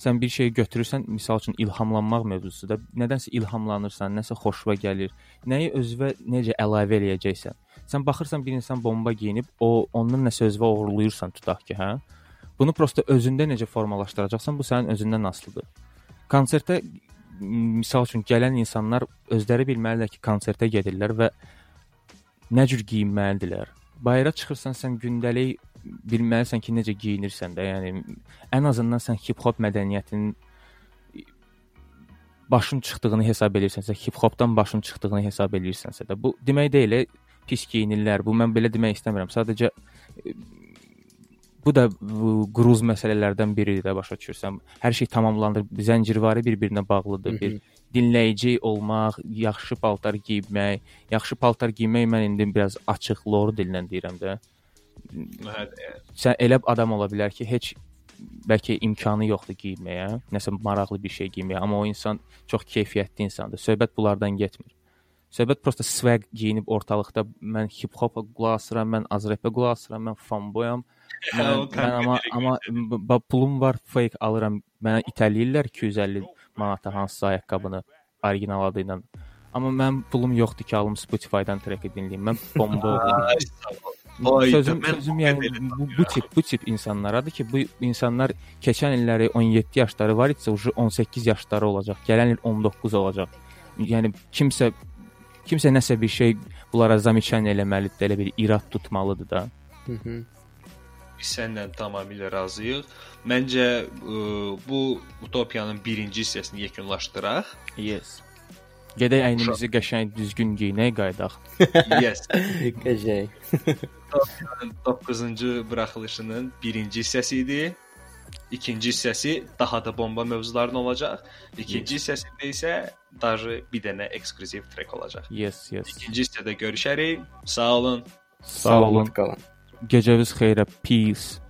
Sən bir şeyi götürürsən, misal üçün ilhamlanmaq mövzusu da, nədənsə ilhamlanırsan, nəsə xoşuna gəlir. Nəyi özünə necə əlavə eləyəcəksən. Sən baxırsan bir insan bomba geyinib, o ondan nəsə özünə oğurluyursan tutaq ki, hə? Bunu prosta özündə necə formalaşdıracaqsan, bu sənin özündən asılıdır. Konsertə misal üçün gələn insanlar özləri bilməlidirlər ki, konsertə gedirlər və nə cür geyinməlidirlər. Bayıra çıxırsan sən gündəlik bilməlisən ki, necə geyinirsən də, yəni ən azından sən hip-hop mədəniyyətinin başın çıxdığını hesab edirsənsə, hip-hopdan başın çıxdığını hesab edirsənsə də, bu demək deyil, e, pis geyinirlər. Bu mən belə demək istəmirəm. Sadəcə e, bu da bu, qruz məsələlərdən biridir də başa düşürsən. Hər şey tamamlanır, zəncirvari bir-birinə bağlıdır. Bir dinləyici olmaq, yaxşı paltar geyinmək, yaxşı paltar geyinmək mən indi biraz açıq lor dillə deyirəm də. Hə, Sən elə adam ola bilər ki, heç bəlkə imkanı yoxdur geyinməyə, nəsə maraqlı bir şey geyinməyə, amma o insan çox keyfiyyətli insandır. Söhbət bunlardan getmir. Söhbət prosta swag geyinib ortalıqda mən hip-hopa qulaq asıram, mən azrepə qulaq asıram, mən fanboyam. Mən, mən amma amma pulum var, fake alıram. Mənə itələyirlər 250 manata hansısa ayaqqabını orijinal adı ilə. Amma mən pulum yoxdur ki, alım Spotify-dan treki dinləyim. Mən bomba oğluyam. Vay, sözüm sözüm yəni bu, bu tip bu tip insanlaradır ki, bu insanlar keçən illəri 17 yaşları var idisə, ucu 18 yaşları olacaq. Gələn il 19 olacaq. Yəni kimsə kimsə nəsə bir şey bunlara zamiçan eləməlidir, elə bir irad tutmalıdır da. biz səninlə tamamilə razıyıq. Məncə ə, bu utopiyanın birinci hissəsini yekunlaşdıraq. Yes. Gedək əynimizi qəşəng düzgün geyinək qayıdaq. Yes. qəşəng. 9-cu buraxılışının birinci hissəsi idi. İkinci hissəsi daha da bomba mövzuların olacaq. İkinci yes. hissəsində isə daha bir dənə ekskluziv trek olacaq. Yes, yes. İkinci hissədə görüşərik. Sağ olun. Sağ olun. Sağ olun. Qalın. Gecəniz xeyrə. Peace.